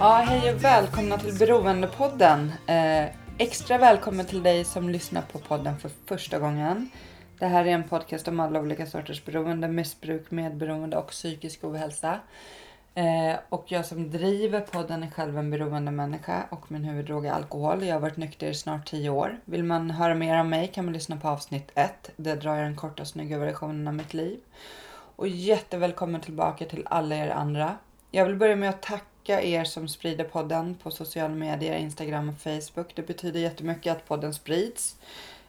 Ja, hej och välkomna till Beroendepodden. Eh, extra välkommen till dig som lyssnar på podden för första gången. Det här är en podcast om alla olika sorters beroende, missbruk, medberoende och psykisk ohälsa. Eh, och jag som driver podden är själv en beroende människa och min huvuddrog är alkohol. Jag har varit nykter i snart 10 år. Vill man höra mer om mig kan man lyssna på avsnitt 1. Där drar jag den korta snygga versionen av mitt liv. Och jättevälkommen tillbaka till alla er andra. Jag vill börja med att tacka er som sprider podden på sociala medier, Instagram och Facebook. Det betyder jättemycket att podden sprids.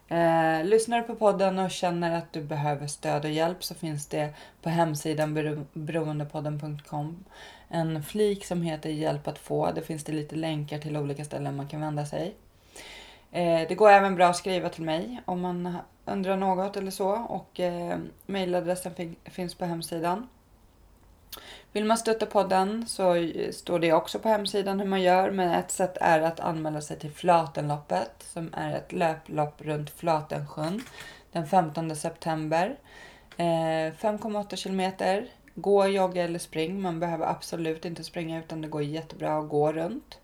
Eh, lyssnar du på podden och känner att du behöver stöd och hjälp så finns det på hemsidan bero- beroendepodden.com en flik som heter hjälp att få. Där finns det lite länkar till olika ställen man kan vända sig. Eh, det går även bra att skriva till mig om man undrar något eller så och eh, mejladressen fin- finns på hemsidan. Vill man stötta podden så står det också på hemsidan hur man gör. Men ett sätt är att anmäla sig till Flatenloppet som är ett löplopp runt Flatensjön den 15 september. Eh, 5,8 kilometer. Gå, jogga eller spring. Man behöver absolut inte springa utan det går jättebra att gå runt.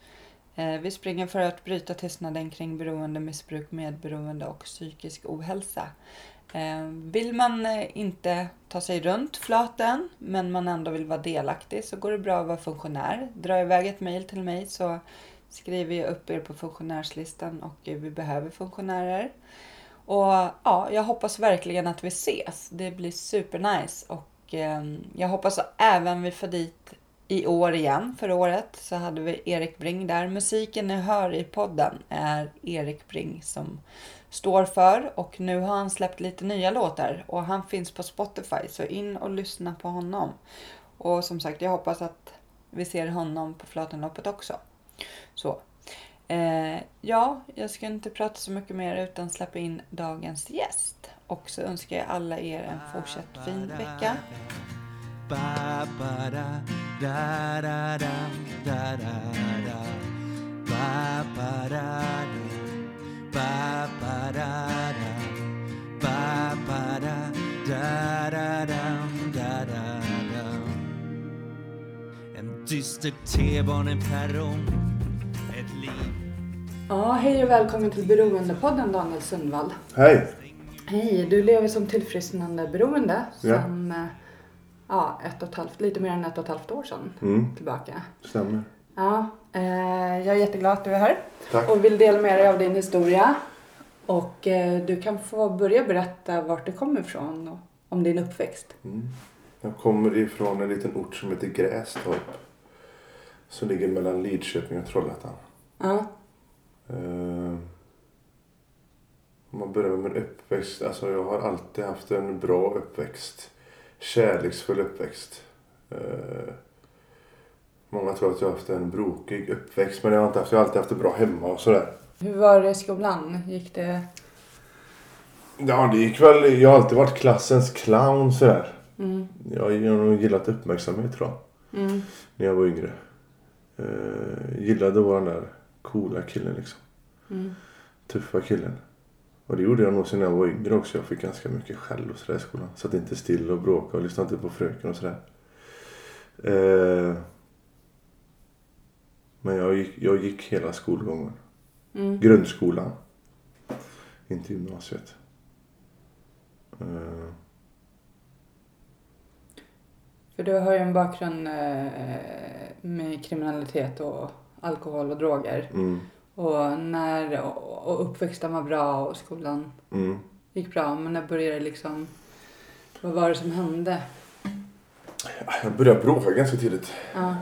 Eh, vi springer för att bryta tystnaden kring beroende, missbruk, medberoende och psykisk ohälsa. Ehm, vill man eh, inte ta sig runt flaten men man ändå vill vara delaktig så går det bra att vara funktionär. Dra iväg ett mejl till mig så skriver jag upp er på funktionärslistan och eh, vi behöver funktionärer. Och ja, jag hoppas verkligen att vi ses. Det blir supernice och eh, jag hoppas att även vi får dit i år igen. Förra året så hade vi Erik Bring där. Musiken ni hör i podden är Erik Bring som står för och nu har han släppt lite nya låtar och han finns på Spotify så in och lyssna på honom. Och som sagt, jag hoppas att vi ser honom på Flatenloppet också. Så. Eh, ja, jag ska inte prata så mycket mer utan släppa in dagens gäst. Och så önskar jag alla er en fortsatt fin vecka. Ba, ba, da, da, Ba, ba, da, da. Ba, ba, da, da. Ba, ba, da, da, da, da, da, da, da. En dyster T-baneperrong Ett liv Ja, hej och välkommen till Beroendepodden Daniel Sundvall. Hej! Hej, du lever som tillfrisknande beroende Ja. sedan eh, ja, ett och ett halvt, lite mer än ett och ett halvt år sedan Mm, tillbaka. stämmer. Ja, jag är jätteglad att du är här Tack. och vill dela med dig av din historia. Och eh, du kan få börja berätta vart du kommer ifrån och om din uppväxt. Mm. Jag kommer ifrån en liten ort som heter Grästorp. Som ligger mellan Lidköping och Trollhättan. Ja, Eh, om man börjar med min uppväxt. Alltså jag har alltid haft en bra uppväxt. Kärleksfull uppväxt. Eh, många tror att jag har haft en brokig uppväxt. Men jag har inte haft, jag har alltid haft det bra hemma och sådär. hur var det i skolan? Gick det... Ja, det gick väl. Jag har alltid varit klassens clown sådär. Mm, Jag har nog gillat uppmärksamhet tror jag. mm, När jag var yngre. Eh, gillade att vara den där coola killen liksom. mm, Tuffa killen. Och det gjorde jag nog sen jag var yngre också. Jag fick ganska mycket skäll och sådär i skolan. Satt inte still och bråkade och lyssnade inte på fröken och sådär. Eh, men jag gick, jag gick hela skolgången. mm. Grundskolan. Inte gymnasiet. Eh, För du har ju en bakgrund eh, med kriminalitet och alkohol och droger. mm, Och när och och uppväxten var bra och skolan mm. gick bra. Men när började det liksom... Vad var det som hände? Jag började bråka ganska tidigt. Ja.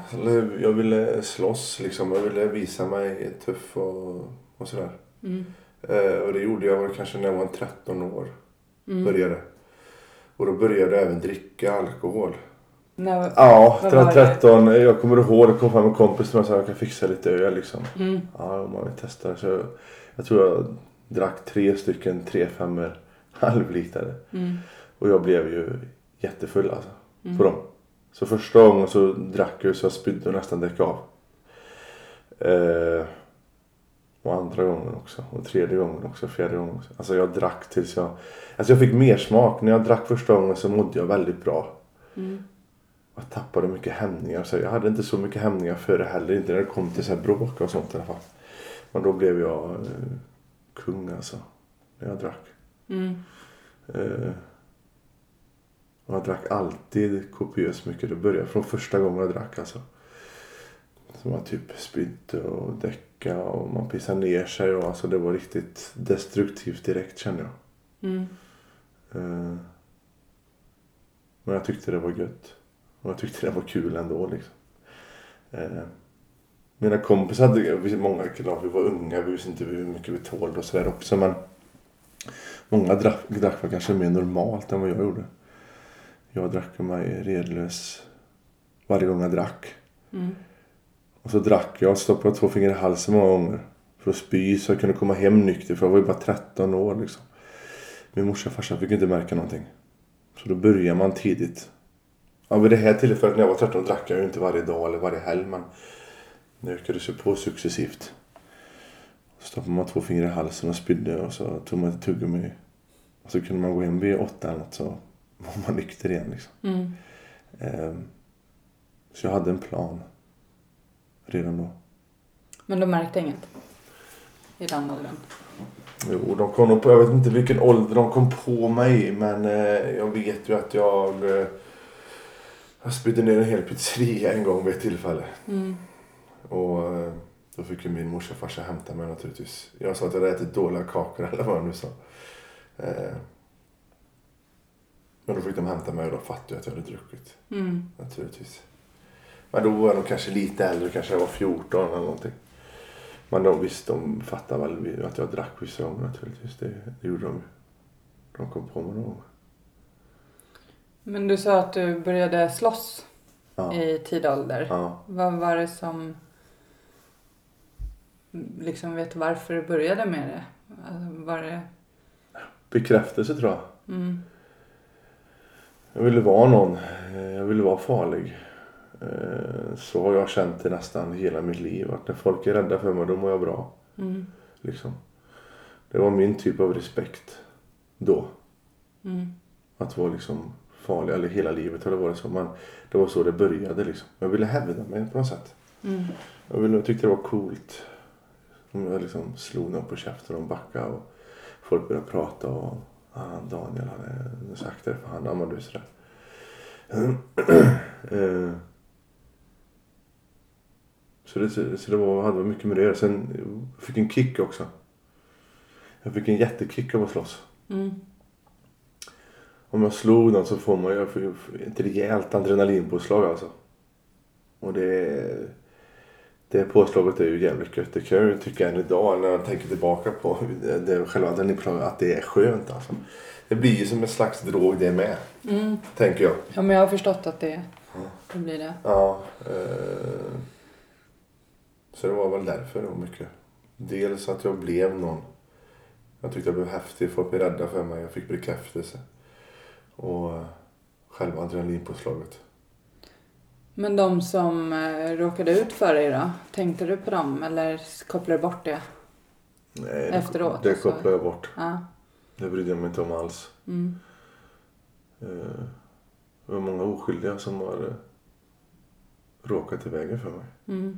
Jag ville slåss liksom. Jag ville visa mig tuff och, och sådär. Mm. Eh, och det gjorde jag väl kanske när jag var 13 år. Mm. Började. Och då började jag även dricka alkohol. När, Ja, Vad var det? 13. Jag kommer ihåg det kom fram en kompis som sa att jag kan fixa lite öl liksom. mm, Ja, man vill testa. Så jag, jag tror jag drack tre stycken 3 5 halvlitare. mm, Och jag blev ju jättefull alltså. mm. På dem. Så första gången så drack jag så jag spydde och nästan däck av. Eh, och andra gången också. Och tredje gången också. Fjärde gången också. Alltså jag drack tills jag... Alltså jag fick mer smak. När jag drack första gången så mådde jag väldigt bra. Mm. Jag tappade mycket hämningar. Så jag hade inte så mycket hämningar före heller. Inte när det kom till så här bråk och sånt i alla fall. Men då blev jag eh, kung alltså. När jag drack. Mm. Eh, och jag drack alltid kopiöst mycket. Det började från första gången jag drack alltså. Så man typ spydde och däckade och man pissade ner sig. Och alltså det var riktigt destruktivt direkt kände jag. Mm. Eh, men jag tyckte det var gött. Och jag tyckte det var kul ändå liksom. Eh, mina kompisar hade, många, klart vi var unga, vi visste inte hur mycket vi tålde och sådär också men Många drack, drack kanske mer normalt än vad jag gjorde. Jag drack mig redlös varje gång jag drack. Mm. Och så drack jag och stoppade två fingrar i halsen många gånger. För att spy så jag kunde komma hem nykter för jag var ju bara 13 år liksom. Min morsa och farsa fick inte märka någonting. Så då börjar man tidigt. Ja, vid det här tillfället när jag var 13 drack jag ju inte varje dag eller varje helg men det ökades ju på successivt. Så stoppade man två fingrar i halsen och spydde och så tog man ett tuggummi. Och så kunde man gå hem vid åtta eller något så var man nykter igen liksom. Mm. Ehm, Så jag hade en plan. Redan då. Men du märkte inget? I den åldern? Jo, de kom på, jag vet inte vilken ålder de kom på mig men eh, jag vet ju att jag eh, jag spydde ner en hel pizzeria en gång vid ett tillfälle. Mm. Och eh, då fick ju min morsa och farsa hämta mig naturligtvis. Jag sa att jag hade ätit dåliga kakor eller vad de nu sa. Men då fick de hämta mig och då fattade jag att jag hade druckit. Mm. Naturligtvis. Men då var nog kanske lite äldre, kanske jag var 14 eller någonting. Men de visste, de fattade väl att jag drack vissa gånger naturligtvis. Det, det gjorde de. De kom på mig någon gång. Men du sa att du började slåss Ja. i tidig ålder. ja. Vad var det som... Liksom vet varför du började med det? Alltså, var det... Bekräftelse tror jag. Mm. Jag ville vara någon. Jag ville vara farlig. Eh, Så har jag känt det nästan hela mitt liv. Att när folk är rädda för mig, då mår jag bra. Mm. Liksom. Det var min typ av respekt då. Mm. Att vara liksom farlig, eller hela livet har det varit så. Men det var så det började liksom. Jag ville hävda mig på något sätt. Mm. Jag, ville, jag tyckte det var coolt. Om jag liksom slog någon på käften och backade och folk började prata och Daniel är sagt det för han ammade sådär. Eh, så det, så det var, hade mycket med det Sen jag fick en kick också. Jag fick en jättekick av att slåss. Mm. Om jag slog någon så får man ju ett rejält adrenalinpåslag alltså. Och det... Det påslaget är ju jävligt gött. Det kan jag ju tycka än idag när jag tänker tillbaka på det, det själva adrenalinpåslaget. Att det är skönt alltså. Det blir ju som en slags drog det med. Mm. Tänker jag. Ja, men jag har förstått att det, det blir det. Ja. Eh, så det var väl därför då mycket. Dels att jag blev någon. Jag tyckte jag blev häftig. Folk blev rädda för mig. Jag fick bekräftelse. Och eh, själva adrenalinpåslaget. Men de som eh, råkade ut för dig då? Tänkte du på dem eller kopplade du bort det? Nej, det, Efteråt, det alltså. kopplade jag bort. Ja. Det brydde jag mig inte om alls. Mm. Eh, Det var många oskyldiga som har eh, råkat i vägen för mig. Mm.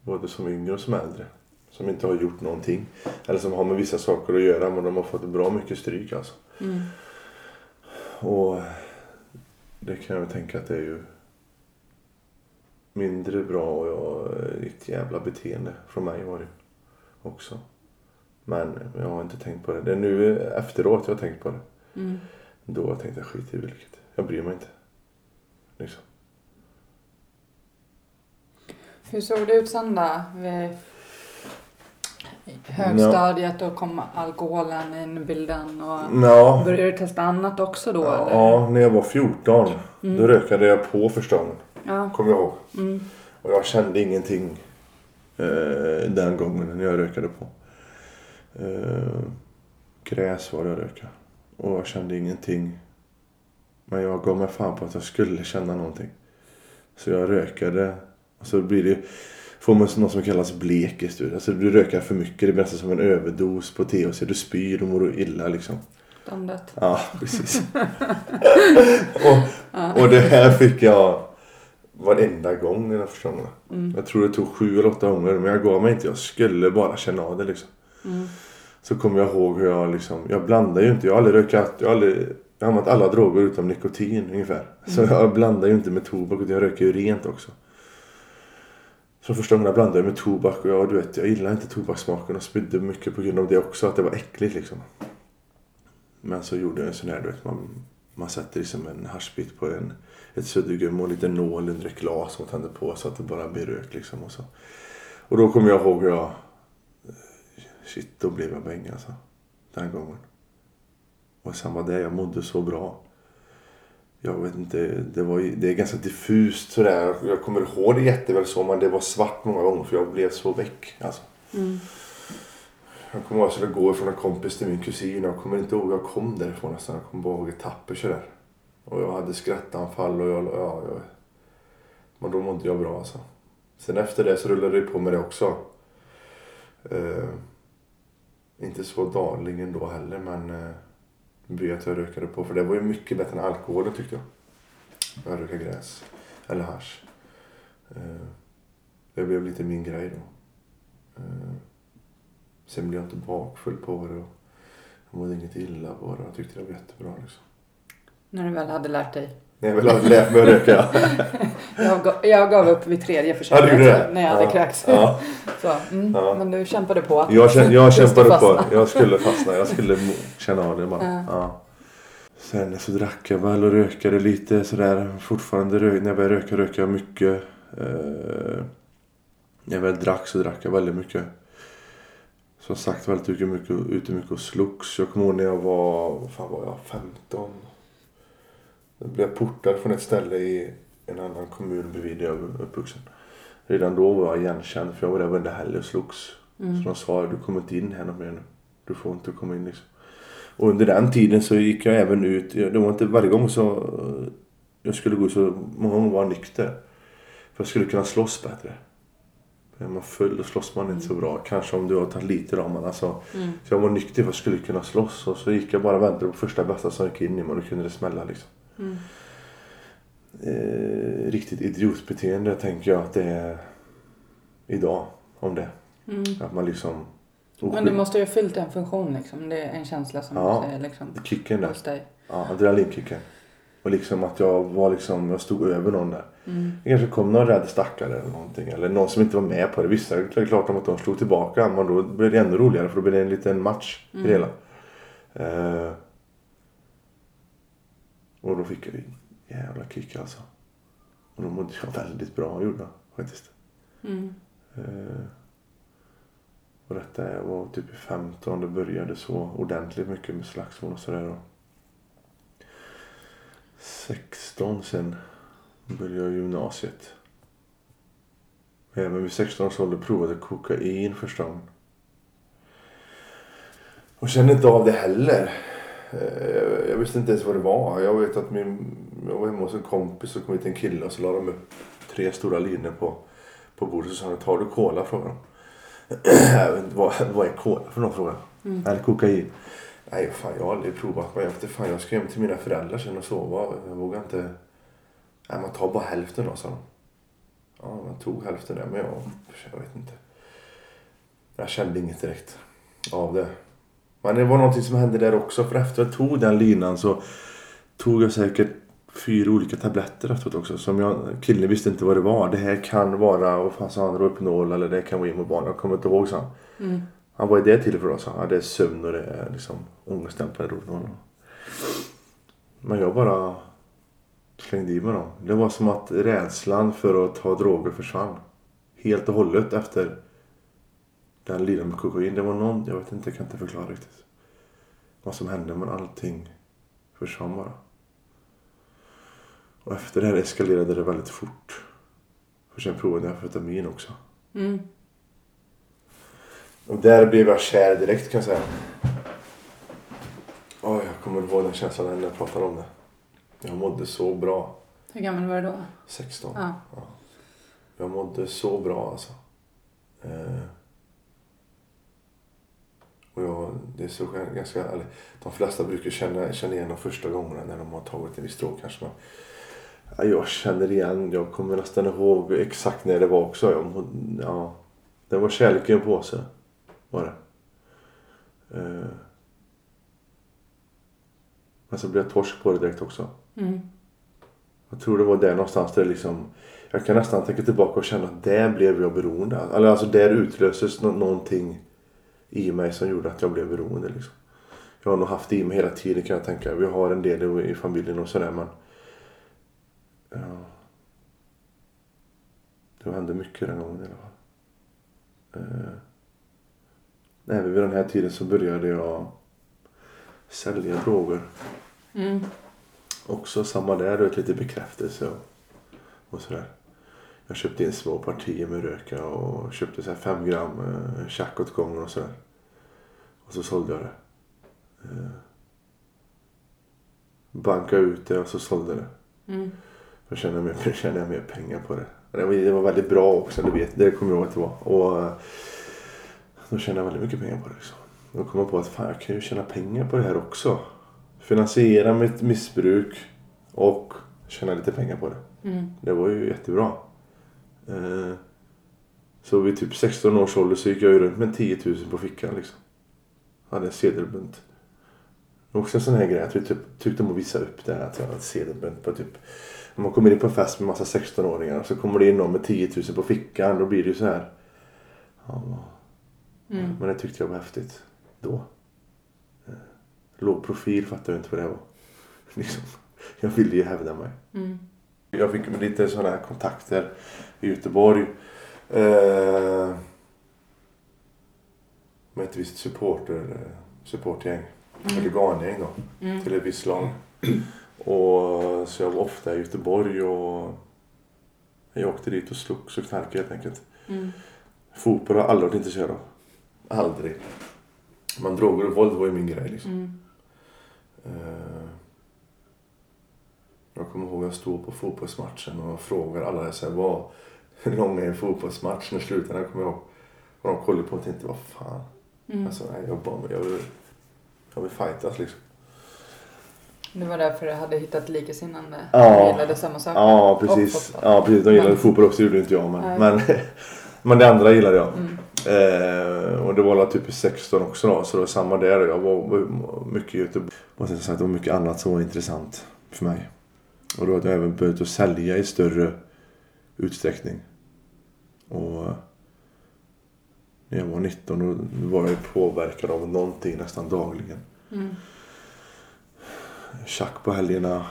Både som yngre och som äldre. Som inte har gjort någonting. Eller som har med vissa saker att göra men de har fått bra mycket stryk alltså. Mm. Och det kan jag väl tänka att det är ju mindre bra och jag, ett jävla beteende från mig var det också. Men jag har inte tänkt på det. Det är nu efteråt jag har tänkt på det. Mm. Då tänkte jag skit i vilket. Jag bryr mig inte. Liksom. Hur såg det ut sen då? Vi... högstadiet och kom alkoholen in i bilden och Ja, började du testa annat också då eller? ja när jag var 14 då rökade jag på första gången. Ja. Kommer jag ihåg. Mm. Och jag kände ingenting eh, den gången när jag rökade på. Eh, gräs var det jag rökade. Och jag kände ingenting. Men jag gav mig fan på att jag skulle känna någonting. Så jag rökade. Och så blir det, får man något som kallas blekis. Alltså du röker för mycket. Det blir nästan som en överdos på THC. Du spyr och mår illa liksom. Ståndet. Ja, precis. och, och det här fick jag varenda gång i den här försäsongen. Jag tror det tog sju eller åtta gånger men jag gav mig inte. Jag skulle bara känna av det liksom. Så kommer jag ihåg hur jag liksom, jag blandar ju inte. Jag har aldrig rökat, jag har aldrig, jag har använt alla droger utom nikotin ungefär. Så jag blandar ju inte med tobak utan jag röker ju rent också. Så första gången jag blandade med tobak och jag, du vet, jag gillar inte tobakssmaken och spydde mycket på grund av det också. Att det var äckligt liksom. Men så gjorde jag en sån här, du vet, man, man sätter liksom en haschbit på en, ett suddgum och en liten nål under ett glas och tänder på så att det bara blir rök liksom. Och, så. och då kommer jag ihåg hur jag, shit då blev jag bäng alltså. Den gången. Och sen var det, jag mådde så bra. Jag vet inte, det, var, det är ganska diffust sådär. Jag kommer ihåg det jätteväl så men det var svart många gånger för jag blev så väck. Alltså. Jag kommer ihåg att jag skulle gå från en kompis till min kusin. Jag kommer inte ihåg jag kom därifrån nästan. Jag kommer bara ihåg etapper sådär. Och jag hade skrattanfall och jag, ja, jag... Men då mådde jag bra alltså. Sen efter det så rullade det på med det också. Eh, inte så dagligen då heller men eh, det att jag rökade på. För det var ju mycket bättre än alkoholen tyckte jag. Jag rökade gräs. Eller hasch. Eh, det blev lite min grej då. Eh, Sen blev jag inte bakfull på det. Och jag mådde inget illa på det. Jag tyckte det var jättebra. Liksom. När du väl hade lärt dig. Nej, jag vill ha lärt mig att röka. Jag, gav- jag gav upp vid tredje Ja, försöket gjorde det? när jag hade Ja. kräkts. Ja. Så, mm, Ja. Men du kämpade på. Jag, kände, jag kämpade på. Jag skulle fastna. Jag skulle känna av det bara. Ja. Ja. Sen så drack jag väl och rökade lite sådär. Fortfarande rö- när jag började röka rökte jag mycket. Eh, när jag väl drack så drack jag väldigt mycket. Som sagt väldigt mycket, mycket, ute mycket och slogs. Jag kommer ihåg när jag var, vad fan var jag, 15. Då blev jag portad från ett ställe i en annan kommun bredvid där jag var uppvuxen. Redan då var jag igenkänd för jag var där varenda helg och slogs. Så de sa du kommer inte in här mer nu. Du får inte komma in liksom. Och under den tiden så gick jag även ut. Det var inte varje gång så eh, jag skulle gå så många gånger var jag nykter. För jag skulle kunna slåss bättre. Är man full då slåss man inte så bra. Kanske om du har tagit lite då men alltså. Så jag var nykter för att jag skulle kunna slåss. Och så gick jag bara och väntade på första bästa som gick in i mig och då kunde det smälla liksom. Eh, riktigt idiotbeteende tänker jag att det är idag. Om det. Att man liksom... Men det måste ju ha fyllt en funktion liksom. Det är en känsla som Ja. säger liksom. Kicken där. Hos dig. Ja, adrenalinkicken. Och liksom att jag var liksom, jag stod över någon där. Det kanske kom någon rädd stackare eller någonting. Eller någon som inte var med på det. Vissa är det klart om att de slog tillbaka. Men då blev det ännu roligare för då blev det en liten match i det hela. Eh, och då fick jag en jävla kick alltså. Och då mådde jag väldigt bra gjorde jag faktiskt. Eh, och detta är- var typ i 15 det började så ordentligt mycket med slagsmål och sådär. då. 16 sen började jag gymnasiet. Även vid 16 års ålder provade jag kokain första gången. Och kände inte av det heller. Eh, Jag visste inte ens vad det var. Jag vet att min, jag var hemma hos en kompis och kom hit en kille och så la de upp tre stora linor på, på bordet. Så sa han, tar du cola? Frågade de. vad, vad är cola för någon fråga? Eller kokain. Nej fan jag har aldrig provat. Men inte, fan jag ska hem till mina föräldrar sen och sova. Jag vågar inte. Nej man tar bara hälften då sa de. Ja man tog hälften där men jag, jag vet inte. Jag kände inget direkt av det. Men det var någonting som hände där också. För efter jag tog den linan så tog jag säkert fyra olika tabletter efteråt också. Som jag, killen visste inte vad det var. Det här kan vara, vad fan sa han, Rohypnol eller det kan vara Imoban. Jag kommer inte ihåg sa han. Han vad är det till för då? Ja, det är sömn och det är liksom ångestdämpande Rohypnol. Men jag bara slängde i mig dem. Det var som att rädslan för att ta droger försvann. Helt och hållet efter Den lirade med kokain. Det var någon, jag vet inte, jag kan inte förklara riktigt. Vad som hände men allting försvann bara. Och efter det här eskalerade det väldigt fort. För sen provade jag amfetamin också. Mm. Och där blev jag kär direkt kan jag säga. Åh, jag kommer ihåg den känslan när jag pratade om det. Jag mådde så bra. Hur gammal var du då? 16. Ja. Jag mådde så bra alltså. Eh. Och jag, det är så ganska, eller, de flesta brukar känna, känna igen de första gångerna när de har tagit en viss drog kanske. Men, ja, jag känner igen, jag kommer nästan ihåg exakt när det var också. Jag, ja, det var kärlek i en påse. Var det. Eh. Men så blev jag torsk på det direkt också. Mm. Jag tror det var där någonstans där liksom Jag kan nästan tänka tillbaka och känna att där blev jag beroende. Eller alltså där utlöses nå- någonting i mig som gjorde att jag blev beroende liksom. Jag har nog haft det i mig hela tiden kan jag tänka. Vi har en del i familjen och sådär men ja. Det hände mycket den gången i alla fall. Eh. Även vid den här tiden så började jag sälja droger. Mm. Också samma där, du vet, lite bekräftelse och, och sådär. Jag köpte in små partier med röka och köpte så här fem gram eh, tjack åt gången och sådär. Och så sålde jag det. Eh, bankade ut det och så sålde jag det. Mm. Då kände jag, mer, kände jag mer pengar på det. Det var, det var väldigt bra också, du vet. Det kommer jag ihåg att det var. Och eh, då tjänade jag väldigt mycket pengar på det. Liksom. Då kom jag på att fan, jag kan ju tjäna pengar på det här också. Finansiera mitt missbruk och tjäna lite pengar på det. Mm. Det var ju jättebra. Eh, så vid typ 16 års ålder så gick jag ju runt med 10 000 på fickan liksom. Hade en sedelbunt. Det var också en sån här grej att vi typ, tyckte om att visa upp det här att jag hade en sedelbunt på typ. Om man kommer in på en fest med massa 16-åringar så kommer det in någon med 10 000 på fickan. Då blir det ju så här. Ja, Mm. men det tyckte jag var häftigt. Då. Eh, Låg profil fattade jag inte vad det var. Liksom. Jag ville ju hävda mig. Mm. Jag fick lite sådana här kontakter i Göteborg. Eh, med ett visst supporter, eh, supportgäng. Huligangäng då. Mm. Till ett visst lag. Och, så jag var ofta i Göteborg och jag åkte dit och slogs och knarkade helt enkelt. Mm. Fotboll har jag aldrig varit intresserad av. Aldrig. Men droger och våld var ju min grej liksom. Mm. Eh, Jag kommer ihåg att jag stod på fotbollsmatchen och frågade alla så här, vad, hur lång är en fotbollsmatch? När slutade kommer jag ihåg. Och de kollade på och tänkte, vad fan. Mm. Alltså, nej, jag, bara, jag, vill, jag vill fightas liksom. Det var därför du hade hittat likasinnande. Ja. Du gillade samma sak. Ja, precis. Ja, precis. De gillade Men- fotboll också, det gjorde inte jag. Men, men, men det andra gillade jag. Mm. Eh, och det var typ i 16 också då, så det var samma där. Jag var, var mycket i Göteborg. Och sen sagt, det var mycket annat som var intressant för mig. Och då hade jag även börjat att sälja i större utsträckning. Och när jag var 19 då var jag påverkad av någonting nästan dagligen. Mm. Tjack på helgerna.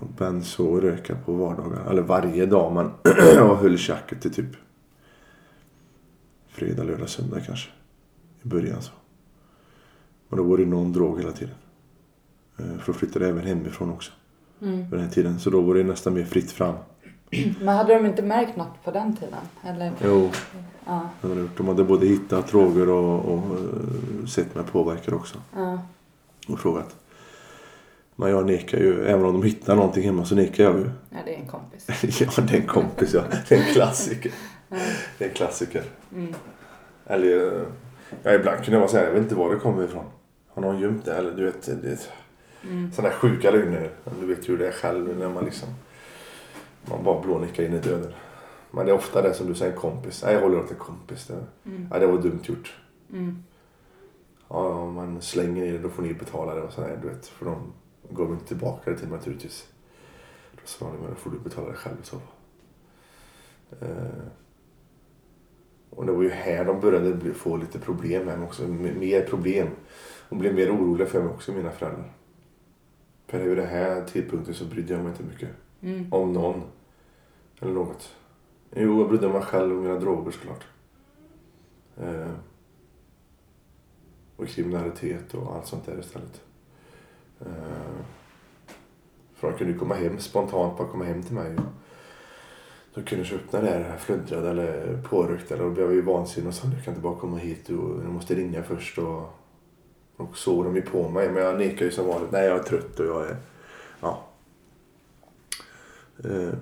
och Benzo och röka på vardagar. Eller varje dag men jag höll tjacket till typ fredag, lördag, söndag kanske. I början så. Och då var det någon drog hela tiden. Eh, För då flyttade jag även hemifrån också. Mm. På den här tiden. Så då var det nästan mer fritt fram. Men hade de inte märkt något på den tiden? Eller? Jo, Ja. de hade både hittat droger och, och eh, sett mig påverkad också. Ja. Och frågat. Men jag nekar ju. Även om de hittar någonting hemma så nekar jag ju. ja, det är en kompis. ja, det är en kompis ja. Det är en klassiker. Ja. Det är en klassiker. Mm. Eller, eh, ja, ibland kunde jag säga, jag vet inte var det kommer ifrån. Har någon gömt det? Eller du vet, det Mm. sådana här sjuka lögner. Du vet ju hur det är själv när man liksom, man bara blånickar in i döden. Men det är ofta det som du säger, kompis. Nej, jag håller åt en kompis. Det, Mm. ja, det var dumt gjort. Mm. Ja, om man slänger i det, då får ni betala det. Och sådär, du vet, för de gav inte tillbaka det till mig naturligtvis. Då sa de, då får du betala det själv i så fall. Eh, och det var ju här de började få lite problem med mig också. Mer problem. Och blev mer oroliga för mig också, mina föräldrar. För vid den här tidpunkten så brydde jag mig inte mycket Mm. om någon. Eller något. Jo, jag brydde mig själv och mina droger såklart. Eh, och kriminalitet och allt sånt där istället. Eh, för de kunde ju komma hem spontant, bara komma hem till mig. De kunde jag öppna där flöddrade eller påryckta eller då blev jag ju vansinnig och sa du kan inte bara komma hit och du måste ringa först och, och såg de ju på mig men jag nekade ju som vanligt. Nej jag är trött och jag är, ja. Eh,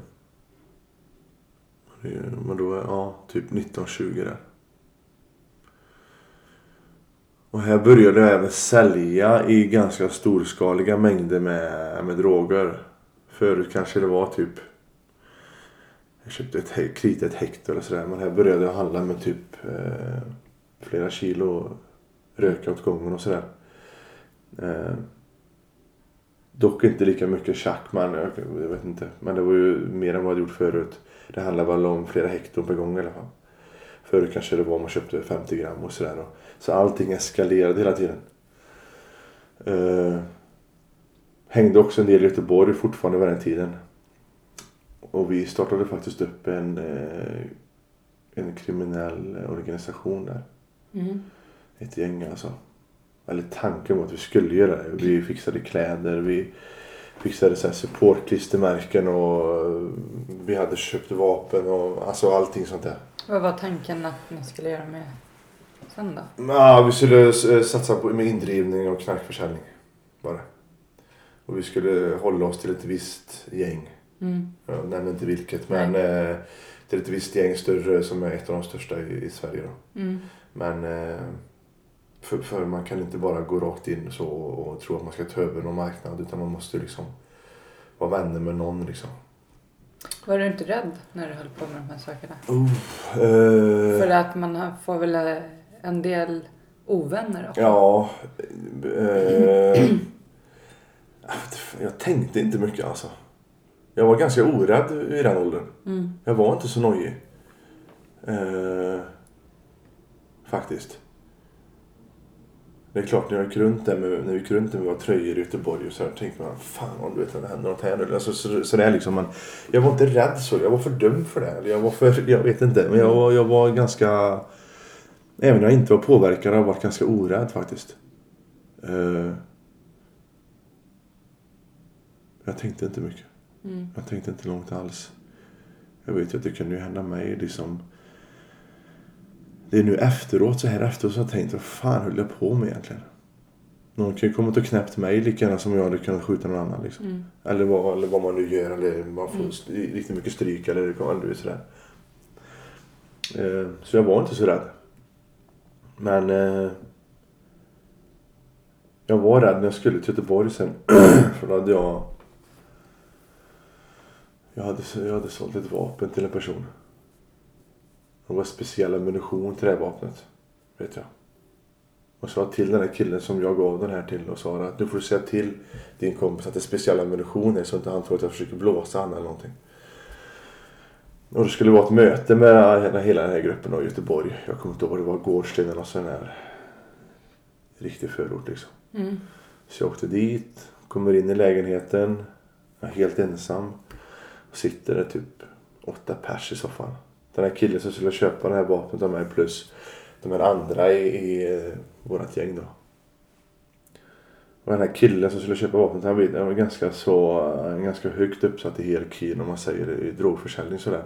men då, ja, typ 1920 där. Och här började jag även sälja i ganska storskaliga mängder med, med droger. Förut kanske det var typ jag köpte ett kritet krita ett hekto eller sådär. Men här började jag handla med typ eh, flera kilo röka åt gången och sådär. Eh, dock inte lika mycket tjack men jag, vet inte. Men det var ju mer än vad jag gjort förut. Det handlade väl om flera hekton per gång i alla fall. Förut kanske det var man köpte 50 gram och sådär. Så allting eskalerade hela tiden. Eh, hängde också en del i Göteborg fortfarande vid den tiden. Och vi startade faktiskt upp en, eh, en kriminell organisation där. Mm. Ett gäng alltså. Eller tanken var att vi skulle göra det. Vi fixade kläder, vi fixade så här supportklistermärken och vi hade köpt vapen och alltså allting sånt där. Vad var tanken att ni skulle göra med sen då? Ja, vi skulle eh, satsa på med indrivning och knarkförsäljning. Bara. Och vi skulle hålla oss till ett visst gäng. Mm. Jag nämner inte vilket men eh, till ett visst gäng större som är ett av de största i, i Sverige. Då. Mm. Men eh, för, för man kan inte bara gå rakt in så och, och tro att man ska ta över någon marknad utan man måste liksom vara vänner med någon liksom. Var du inte rädd när du höll på med de här sakerna? eh, För att man får väl eh, en del ovänner också? Ja. Eh, jag tänkte inte mycket alltså. Jag var ganska orädd i den åldern. Mm. Jag var inte så nojig. Eh, faktiskt. Det är klart när jag gick runt där med, när vi gick runt där med våra tröjor i Göteborg och så här, tänkte man fan om du vet om det händer något här nu. Alltså, så, så det är liksom, man, jag var inte rädd så. Jag var för dum för det. Jag var för, jag vet inte. Men jag var, jag var ganska, även när jag inte var påverkad, har jag varit ganska orädd faktiskt. Eh, jag tänkte inte mycket. Mm. Jag tänkte inte långt alls. Jag vet ju att det kunde ju hända mig liksom. Det är nu efteråt, så här efteråt, så har jag tänkt vad fan höll jag på med egentligen? Någon kan ju kommit och knäppt mig lika gärna som jag hade kunnat skjuta någon annan liksom. Mm. Eller, vad, eller vad man nu gör, eller man får Mm. riktigt mycket stryk eller, eller vet sådär. Eh, så jag var inte så rädd. Men eh, jag var rädd när jag skulle till Göteborg sen. För då hade jag jag hade, jag hade sålt ett vapen till en person. Det var speciell ammunition till det här vapnet. Vet jag. Och sa till den här killen som jag gav den här till och sa att nu får du säga till din kompis att det är speciell ammunition här så inte han tror att jag försöker blåsa han eller någonting. Och det skulle vara ett möte med hela- den här gruppen i Göteborg. Jag kommer inte ihåg vad det var. Gårdsten eller någon sån här riktig förort liksom. Mm. Så jag åkte dit, kommer in i lägenheten. Jag är helt ensam. Och sitter där typ åtta pers i soffan. Den här killen som skulle köpa det här vapnet av mig plus de här andra i, i eh, vårat gäng då. Och den här killen som skulle köpa vapnet han var- han var ganska så eh, ganska högt uppsatt i hierarkin om man säger i drogförsäljning sådär.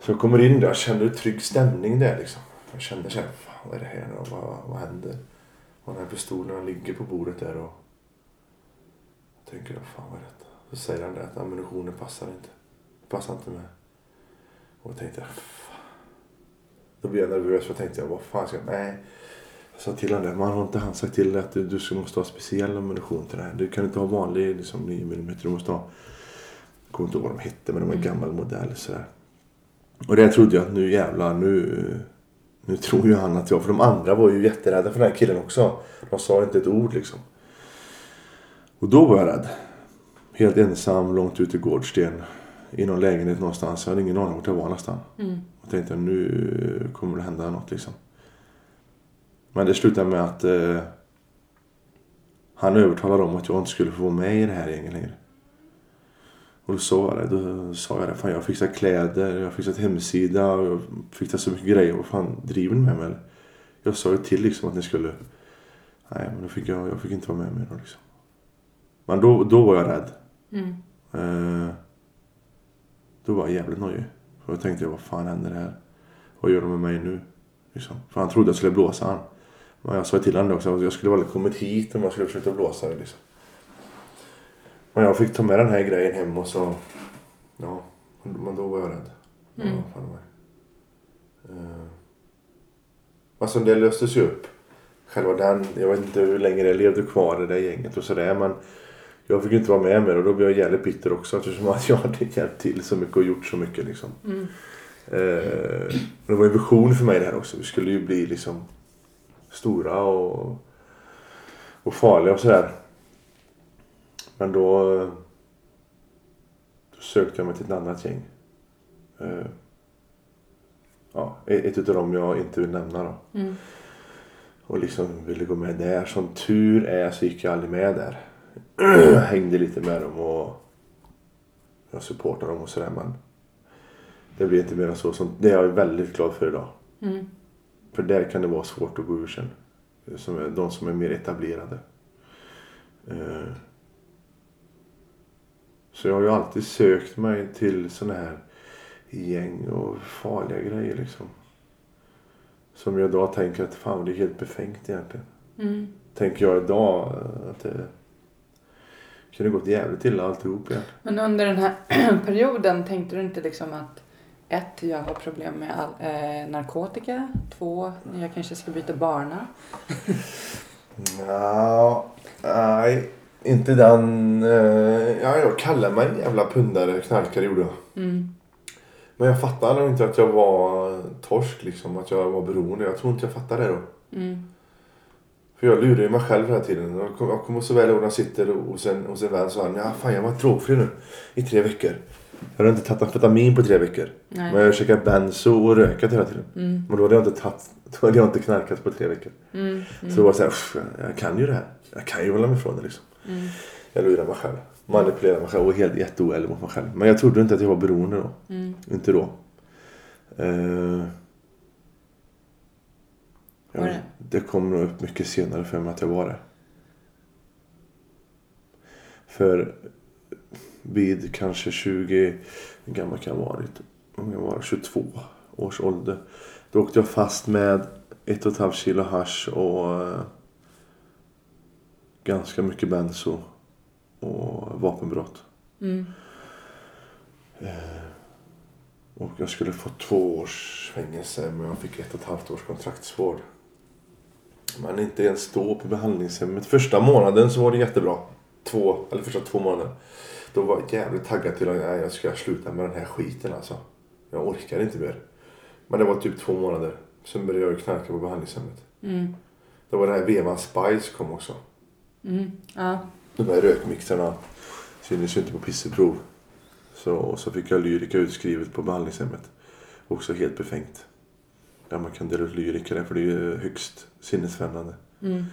Så jag kommer in där och känner en trygg stämning där liksom. Jag känner såhär, fan vad är det här nu? Vad, vad händer? Och den här pistolen ligger på bordet där och jag tänker, fan vad är detta? Så säger han det att ammunitionen passar inte. Passar inte med. Och då tänkte jag, fan. Då blev jag nervös för tänkte jag, vad fan ska jag, nej. Jag sa till honom man har inte han sagt till dig att du, du måste ha speciell ammunition till det här. Du kan inte ha vanlig liksom, 9 mm, du måste ha, jag kommer inte ihåg vad de hette men de var en gammal modell sådär. Och det trodde jag att nu jävlar, nu, nu tror ju han att jag, för de andra var ju jätterädda för den här killen också. De sa inte ett ord liksom. Och då var jag rädd. Helt ensam, långt ute i Gårdsten. I någon lägenhet någonstans. Jag hade ingen aning vart jag var nästan. Mm. Och tänkte nu kommer det hända något liksom. Men det slutade med att eh, han övertalade om att jag inte skulle få vara med i det här gänget längre. Och då sa jag det. Då sa jag det. Fan jag har fixat kläder, jag har fixat hemsida och jag fixat så mycket grejer. Vad fan driver ni med mig eller? Jag sa ju till liksom att ni skulle... Nej, men då fick jag, jag fick inte vara med mer då liksom. Men då, då var jag rädd. Mm. Eh, då var jag jävligt nojig. För då tänkte jag, vad fan händer här? Vad gör de med mig nu? Liksom. För han trodde jag skulle blåsa han. Men jag sa till honom också att jag skulle väl kommit hit om jag skulle försöka blåsa det liksom. Men jag fick ta med den här grejen hem och så... Ja, men då var jag rädd. Ja, Mm. fan det var. Eh, Alltså det löstes ju upp. Själva den, jag vet inte hur länge det levde kvar i det gänget och sådär men jag fick inte vara med mer och då blev jag jävligt bitter också eftersom att jag hade hjälpt till så mycket och gjort så mycket liksom. Mm. Eh, det var en vision för mig det här också. Vi skulle ju bli liksom stora och, och farliga och sådär. Men då, då sökte jag mig till ett annat gäng. Eh, ja, ett utav dem jag inte vill nämna då. Mm. Och liksom ville gå med där. Som tur är så gick jag aldrig med där. Hängde lite med dem och jag supportade dem och sådär men det blir inte mer än så. Som, det är jag väldigt glad för idag. Mm. För där kan det vara svårt att gå ur sen. Som är, de som är mer etablerade. Eh, Så jag har ju alltid sökt mig till sådana här gäng och farliga grejer liksom. Som jag idag tänker att fan det är helt befängt egentligen. Mm. Tänker jag idag eh, att det kunde gått jävligt illa alltihop igen. Men under den här perioden tänkte du inte liksom att ett, jag har problem med all, eh, narkotika. Två, jag kanske ska byta bana. Ja, nej. Inte den... eh, Ja, jag kallar mig en jävla pundare, knarkare gjorde jag. Mm. Men jag fattade nog inte att jag var torsk liksom. Att jag var beroende. Jag tror inte jag fattade det då. Mm. För jag lurar ju mig själv hela tiden. Jag kom- Jag kommer så väl ihåg när jag sitter hos en, hos en vän så han ja fan jag var drogfri nu i tre veckor. Jag hade inte tagit amfetamin på tre veckor. Nej. Men jag käkat benzo och rökat hela tiden. Mm. Men då hade jag inte tagit, då hade jag inte knarkat på tre veckor. Mm. Så det var såhär, "Uff, jag kan ju det här. Jag kan ju hålla mig ifrån det liksom. Mm. Jag lurar mig själv. Manipulerar mig själv och helt jätteoärlig mot mig själv. Men jag trodde inte att jag var beroende då. Mm. Inte då. Eh, Var det? det kom nog upp mycket senare för mig att jag var det. För vid kanske 20, hur gammal kan jag ha varit? Om jag var 22 års ålder. Då åkte jag fast med ett och ett halvt kilo hasch och eh, ganska mycket benzo och vapenbrott. Mm. Och jag skulle få två års fängelse men jag fick ett och ett halvt års kontraktsvård. Men inte ens då på behandlingshemmet. Första månaden så var det jättebra. Två, eller första två månader. Då var jag jävligt taggad till att nej, jag ska sluta med den här skiten alltså. Jag orkar inte mer. Men det var typ två månader. Sen började jag knarka på behandlingshemmet. Mm. Då var det här vevan Spice kom också. Mm. Ja. De här rökmixarna syntes ju inte på pisseprov. Så, så fick jag lyrika utskrivet på behandlingshemmet. Också helt befängt. Där man kan dela ut lyrika där, för det är ju högst sinnesfrämmande. Mm.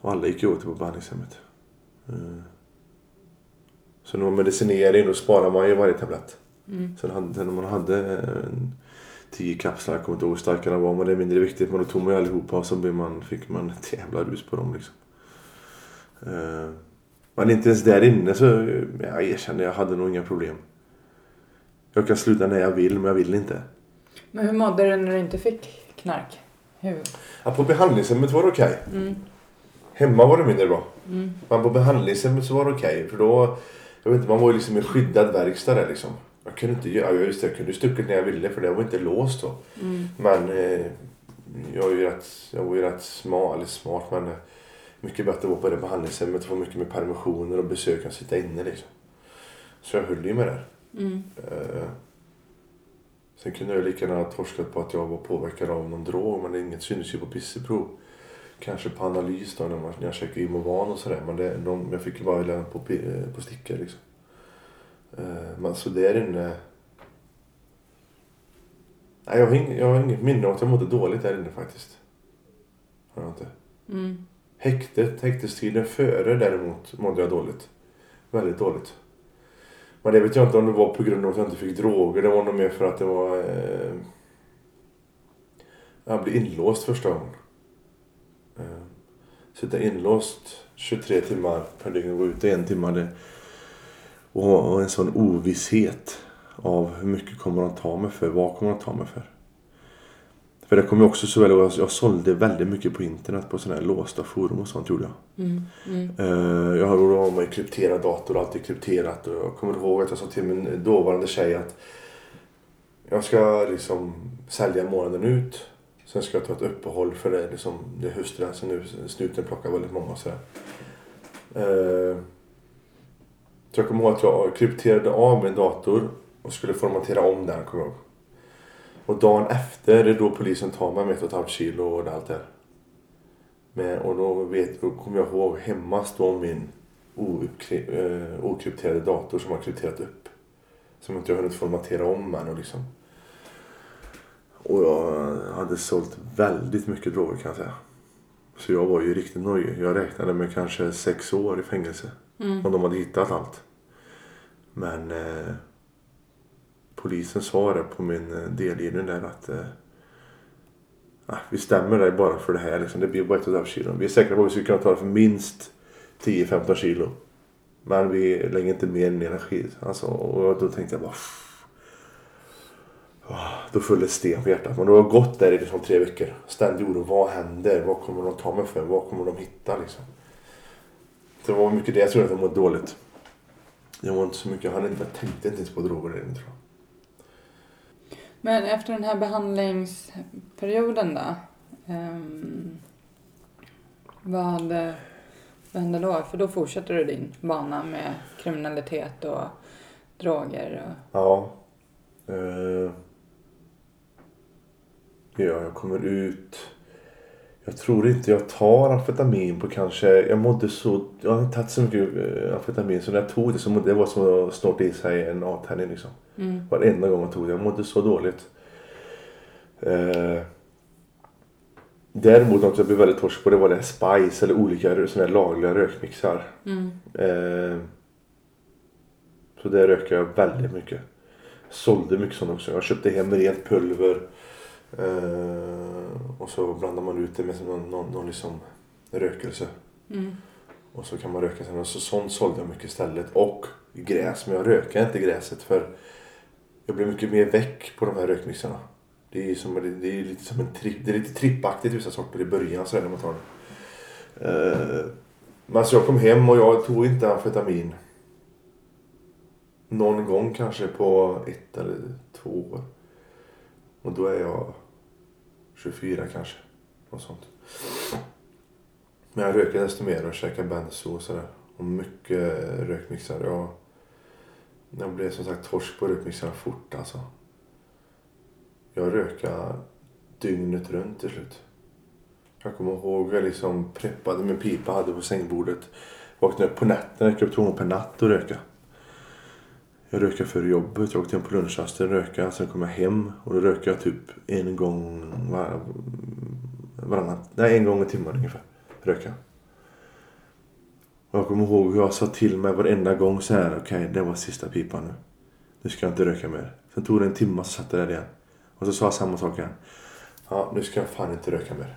Och alla gick ju åt det på behandlingshemmet. Eh. Så när man medicinerar då sparar man ju varje tablett. Mm. Sen, hade, när man hade en tio kapslar, jag kommer inte ihåg hur starka de var, men det är mindre viktigt. Men då tog man ju allihopa och så blev man, fick man ett jävla rus på dem liksom. Eh, Men inte ens där inne så eh, jag erkänner jag hade nog inga problem. Jag kan sluta när jag vill men jag vill inte. Men hur mådde du när du inte fick knark? Hur? Ja, på behandlingshemmet var det okej. Mm. Hemma var det mindre bra. Mm. Men på behandlingshemmet så var det okej. För då, jag vet inte, man var ju liksom i skyddad verkstad där liksom. Jag kunde inte göra, ja, just det, jag kunde stuckit när jag ville för det var inte låst då. Mm. Men eh, jag, är ju rätt, jag var ju rätt smart, eller smart men eh, mycket bättre att vara på det behandlingshemmet. Få mycket mer permissioner och besök än sitta inne liksom. Så jag höll ju med där. Mm. Eh, sen kunde jag lika gärna ha torskat på att jag var påverkad av någon drog men det inget syntes ju på pisseprov. Kanske på analys då när, man, när jag käkade Imovan och sådär men det, de, jag fick ju bara lämna på, eh, på stickor liksom. Eh, men så där inne Nej, jag, har ing, jag har inget minne av att jag mådde dåligt där inne faktiskt. Har jag inte. Mm. Häktet, häktestiden före däremot mådde jag dåligt. Väldigt dåligt. Men det vet jag inte om det var på grund av att jag inte fick droger. Det var nog mer för att det var... Eh, Jag blev inlåst första gången. Eh, sitta inlåst 23 timmar per dygn och gå ut en timme. Det, och, och en sån ovisshet av hur mycket kommer de ta mig för? Vad kommer de ta mig för? För det kommer jag också så väl ihåg. Jag sålde väldigt mycket på internet på sådana här låsta forum och sånt gjorde jag. Mm. Mm. Eh, Jag har då med krypterad dator och alltid krypterat. Och jag kommer ihåg att jag sa till min dåvarande tjej att jag ska liksom sälja månaden ut. Sen ska jag ta ett uppehåll för det, liksom, det är höstgränsen nu. Snuten plockar väldigt många och sådär. Eh, Så jag kommer ihåg att jag krypterade av min dator och skulle formatera om den. Kommer jag ihåg. Och dagen efter, det är då polisen tar mig med ett och ett halvt kilo och allt det här. Men, och då, vet, då kommer jag ihåg hemma står min eh, okrypterade dator som har krypterat upp. Som inte jag hunnit formatera om än och liksom. Och jag hade sålt väldigt mycket droger kan jag säga. Så jag var ju riktigt nöjd. Jag räknade med kanske sex år i fängelse. Mm. Om de hade hittat allt. Men eh, polisen sa det på min eh, delgivning där att eh, ah, vi stämmer dig bara för det här. Liksom. Det blir bara ett och ett halvt kilo. Vi är säkra på att vi skulle kunna ta det för minst 10-15 kilo. Men vi lägger inte mer energi. Alltså, och då tänkte jag bara... "Pff." Ah, då föll det sten på hjärtat. Men då har jag gått där i liksom tre veckor. Ständig oro. Vad händer? Vad kommer de ta mig för? Vad kommer de hitta liksom? Det var mycket det jag trodde att jag mådde dåligt. Jag var inte så mycket. Jag, hade inte, jag tänkte inte ens på droger tror jag. Men efter den här behandlingsperioden då? Um, vad, vad hände då? För då fortsätter du din bana med kriminalitet och droger. Och, Ja. Eh, ja, jag kommer ut. Jag tror inte jag tar amfetamin på kanske... Jag mådde så... Jag har inte tagit så mycket eh, amfetamin så när jag tog det så mådde det var som att snorta i sig en A-tändning liksom. mm. Varenda gång jag tog det. Jag mådde så dåligt. Eh, däremot något jag blev väldigt torsk på det var det Spice eller olika såna här lagliga rökmixar. Mm. Eh, så där röker jag väldigt mycket. Sålde mycket sånt också. Jag köpte hem rent pulver. Eh, och så blandar man ut det med någon, någon, någon liksom rökelse. Mm. Och så kan man röka sen. Så sånt sålde jag mycket istället. Och gräs. Men jag röker inte gräset för jag blir mycket mer väck på de här rökmixarna. Det är, som, det är lite som en tripp. Det är lite trippaktigt vissa sorter i början så är det när man tar det. Eh, men så jag kom hem och jag tog inte amfetamin. Någon gång kanske på ett eller två år. Och då är jag 24 kanske. Något sånt. Men jag röker desto mer och käkar benzo och sådär. Och mycket rökmixar. Jag, jag blev som sagt torsk på rökmixarna fort alltså. Jag rökade dygnet runt till slut. Jag kommer ihåg jag liksom preppade min pipa hade på sängbordet. Vaknade upp på nätterna, gick upp två gånger per natt och röka. Jag rökade före jobbet, jag åkte hem på lunchrasten, röka. Sen kom jag hem och då rökte jag typ en gång var, varannat, nej en gång i timmen ungefär. Röka. Och jag kommer ihåg hur jag sa till mig varenda gång så här, okej det var sista pipan nu. Nu ska jag inte röka mer. Sen tog det en timme så satt jag där igen. Och så sa jag samma sak igen. Ja, nu ska jag fan inte röka mer.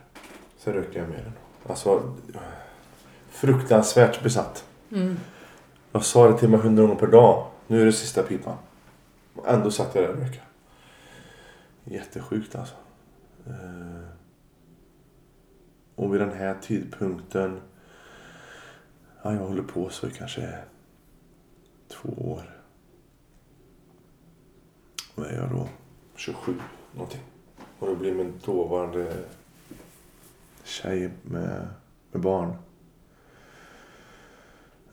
Sen rökte jag mer. Alltså, fruktansvärt besatt. Mm. Jag sa det till mig hundra gånger per dag. Nu är det sista pipan. Ändå satt jag där och vecka. Jättesjukt alltså. Eh, och vid den här tidpunkten. Ja, jag håller på så i kanske två år. Vad är jag då? 27 någonting. Och det blir min dåvarande tjej med, med barn.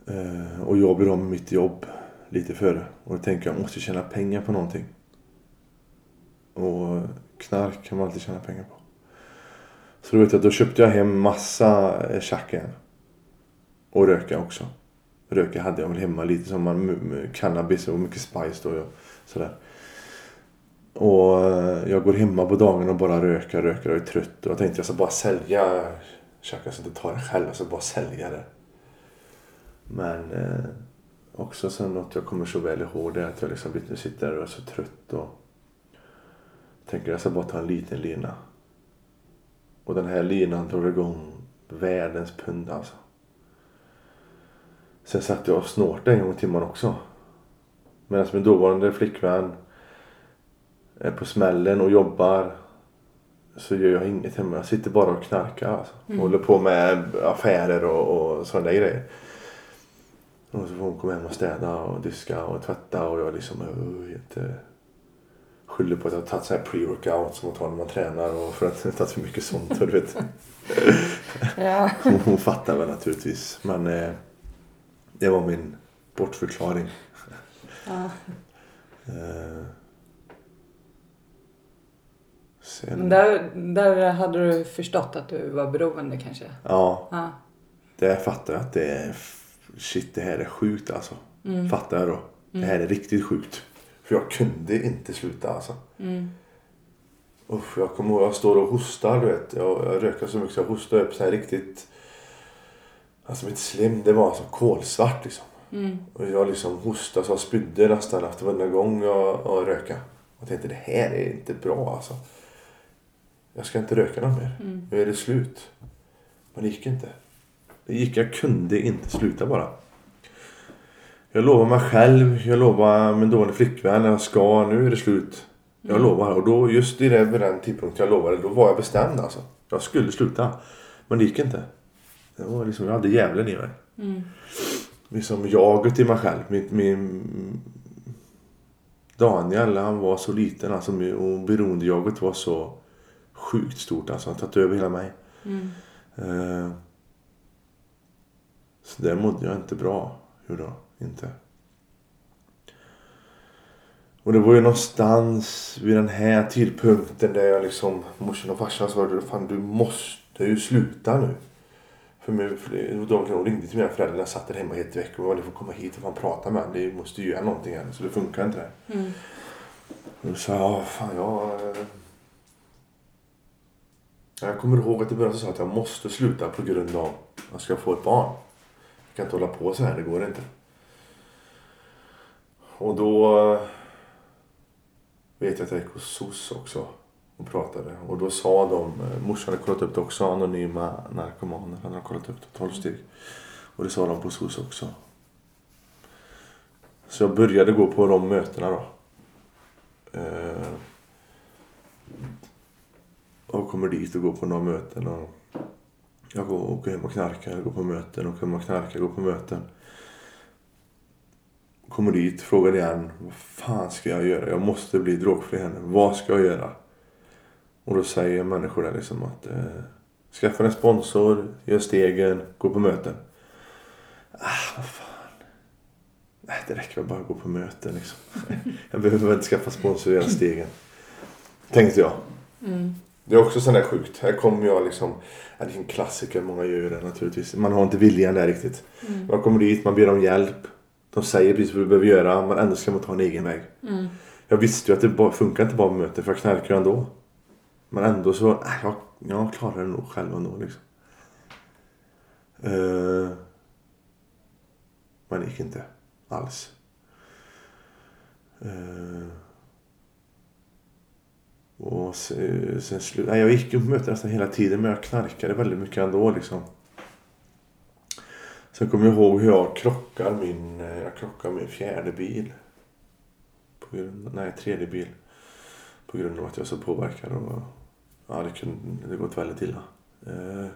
Eh, och jag blir av med mitt jobb lite före. Och då tänker jag, jag måste tjäna pengar på någonting. Och knark kan man alltid tjäna pengar på. Så då vet jag, då köpte jag hem massa eh, tjack igen. Och röka också. Röka hade jag väl hemma lite som man, cannabis och mycket spice då. Och sådär. Och eh, jag går hemma på dagen och bara röker. Röker och är trött. Och jag tänkte jag ska bara sälja tjacken så att jag inte tar det själv. Jag ska bara sälja det. Men eh, också sen något jag kommer så väl ihåg det är att jag liksom sitter där och är så trött och tänker jag ska bara ta en liten lina. Och den här linan drog igång världens pund alltså. Sen satt jag och snortade en gång i timmen också. Medan min dåvarande flickvän är på smällen och jobbar. Så gör jag inget hemma. Jag sitter bara och knarkar alltså. Mm. Håller på med affärer och, och sådana där grejer. Och så får hon komma hem och städa och diska och tvätta och jag liksom uh, skyller på att jag har tagit så här pre-workout som man tar när man tränar och för att jag har tagit för mycket sånt. och Du vet. Ja. Hon, fattar väl naturligtvis. Men eh, det var min bortförklaring. ja. Eh, Men sen, där, där hade du förstått att du var beroende kanske? ja, Ja. det fattar jag att det är... Shit, det här är sjukt alltså. Mm. Fattar jag då. Det här är riktigt sjukt. För jag kunde inte sluta alltså. Mm. Usch, jag kommer ihåg, jag står och hostar du vet. Jag, jag röker så mycket så jag hostar upp så här riktigt. Alltså mitt slim det var alltså kolsvart liksom. Mm. Och jag liksom hostade så jag spydde nästan efter varenda gång jag, jag röka. Och tänkte det här är inte bra alltså. Jag ska inte röka något mer. Mm. Nu är det slut. Men det gick inte. Gick, jag kunde inte sluta bara. Jag lovar mig själv, jag lovar min dåliga flickvän, jag ska, nu är det slut. Jag Mm. lovar. Och då, just i det, vid den tidpunkten jag lovade, då var jag bestämd alltså. Jag skulle sluta. Men det gick inte. Det var liksom, jag hade djävulen i mig. Mm. Liksom jaget i mig själv. Min, min Daniel, han var så liten alltså, och beroendejaget var så sjukt stort alltså. Han tagit över hela mig. Mm. Eh, så där mådde jag inte bra. Hur då? Inte. Och det var ju någonstans vid den här tidpunkten där jag liksom, morsan och farsan sa fan du måste ju sluta nu. För mig, det- de, de ringde till mina föräldrar, jag satt där hemma helt väck och ni får komma hit och fan prata med honom. Det måste ju göra någonting här så det funkar inte det. Mm. Och då sa jag, ja fan jag... eh, Jag kommer ihåg att i början så sa jag att jag måste sluta på grund av att jag ska få ett barn. Jag kan inte hålla på så här, det går inte. Och då eh, vet jag att jag gick hos SOS också och pratade. Och då sa de, eh, morsan hade kollat upp det också, anonyma narkomaner hade de kollat upp det, 12 steg. Och det sa de på SOS också. Så jag började gå på de mötena då. Eh, och kommer dit och går på några möten. Och jag går, åker hem och knarkar, går på möten, åker hem och knarkar, går på möten. Kommer dit, frågar igen. Vad fan ska jag göra? Jag måste bli drogfri här nu. Vad ska jag göra? Och då säger människor där liksom att eh, skaffa en sponsor, gör stegen, gå på möten. Ah, vad fan. Nej, det räcker väl bara att gå på möten liksom. Jag behöver väl inte skaffa sponsor och göra stegen. Tänkte jag. Mm. Det är också sån där sjukt. Här kommer jag liksom. Ja, det är en klassiker, många gör det naturligtvis. Man har inte viljan där riktigt. Mm. Man kommer dit, man ber om hjälp. De säger precis vad du behöver göra, men ändå ska man ta en egen väg. Mm. Jag visste ju att det bara, funkar inte bara med möten, för jag knarkar ändå. Men ändå så, äh, jag, jag klarar det nog själv ändå liksom. Uh, men det gick inte alls. Eh, och sen, sen slut, nej, jag gick ju på möten nästan hela tiden men jag knarkade väldigt mycket ändå liksom. Sen kommer jag ihåg hur jag krockar min, eh, jag krockar min fjärde bil. På grund, nej, tredje bil. På grund av att jag är så påverkad. Och, ja, det kunde det gått väldigt illa. Eh,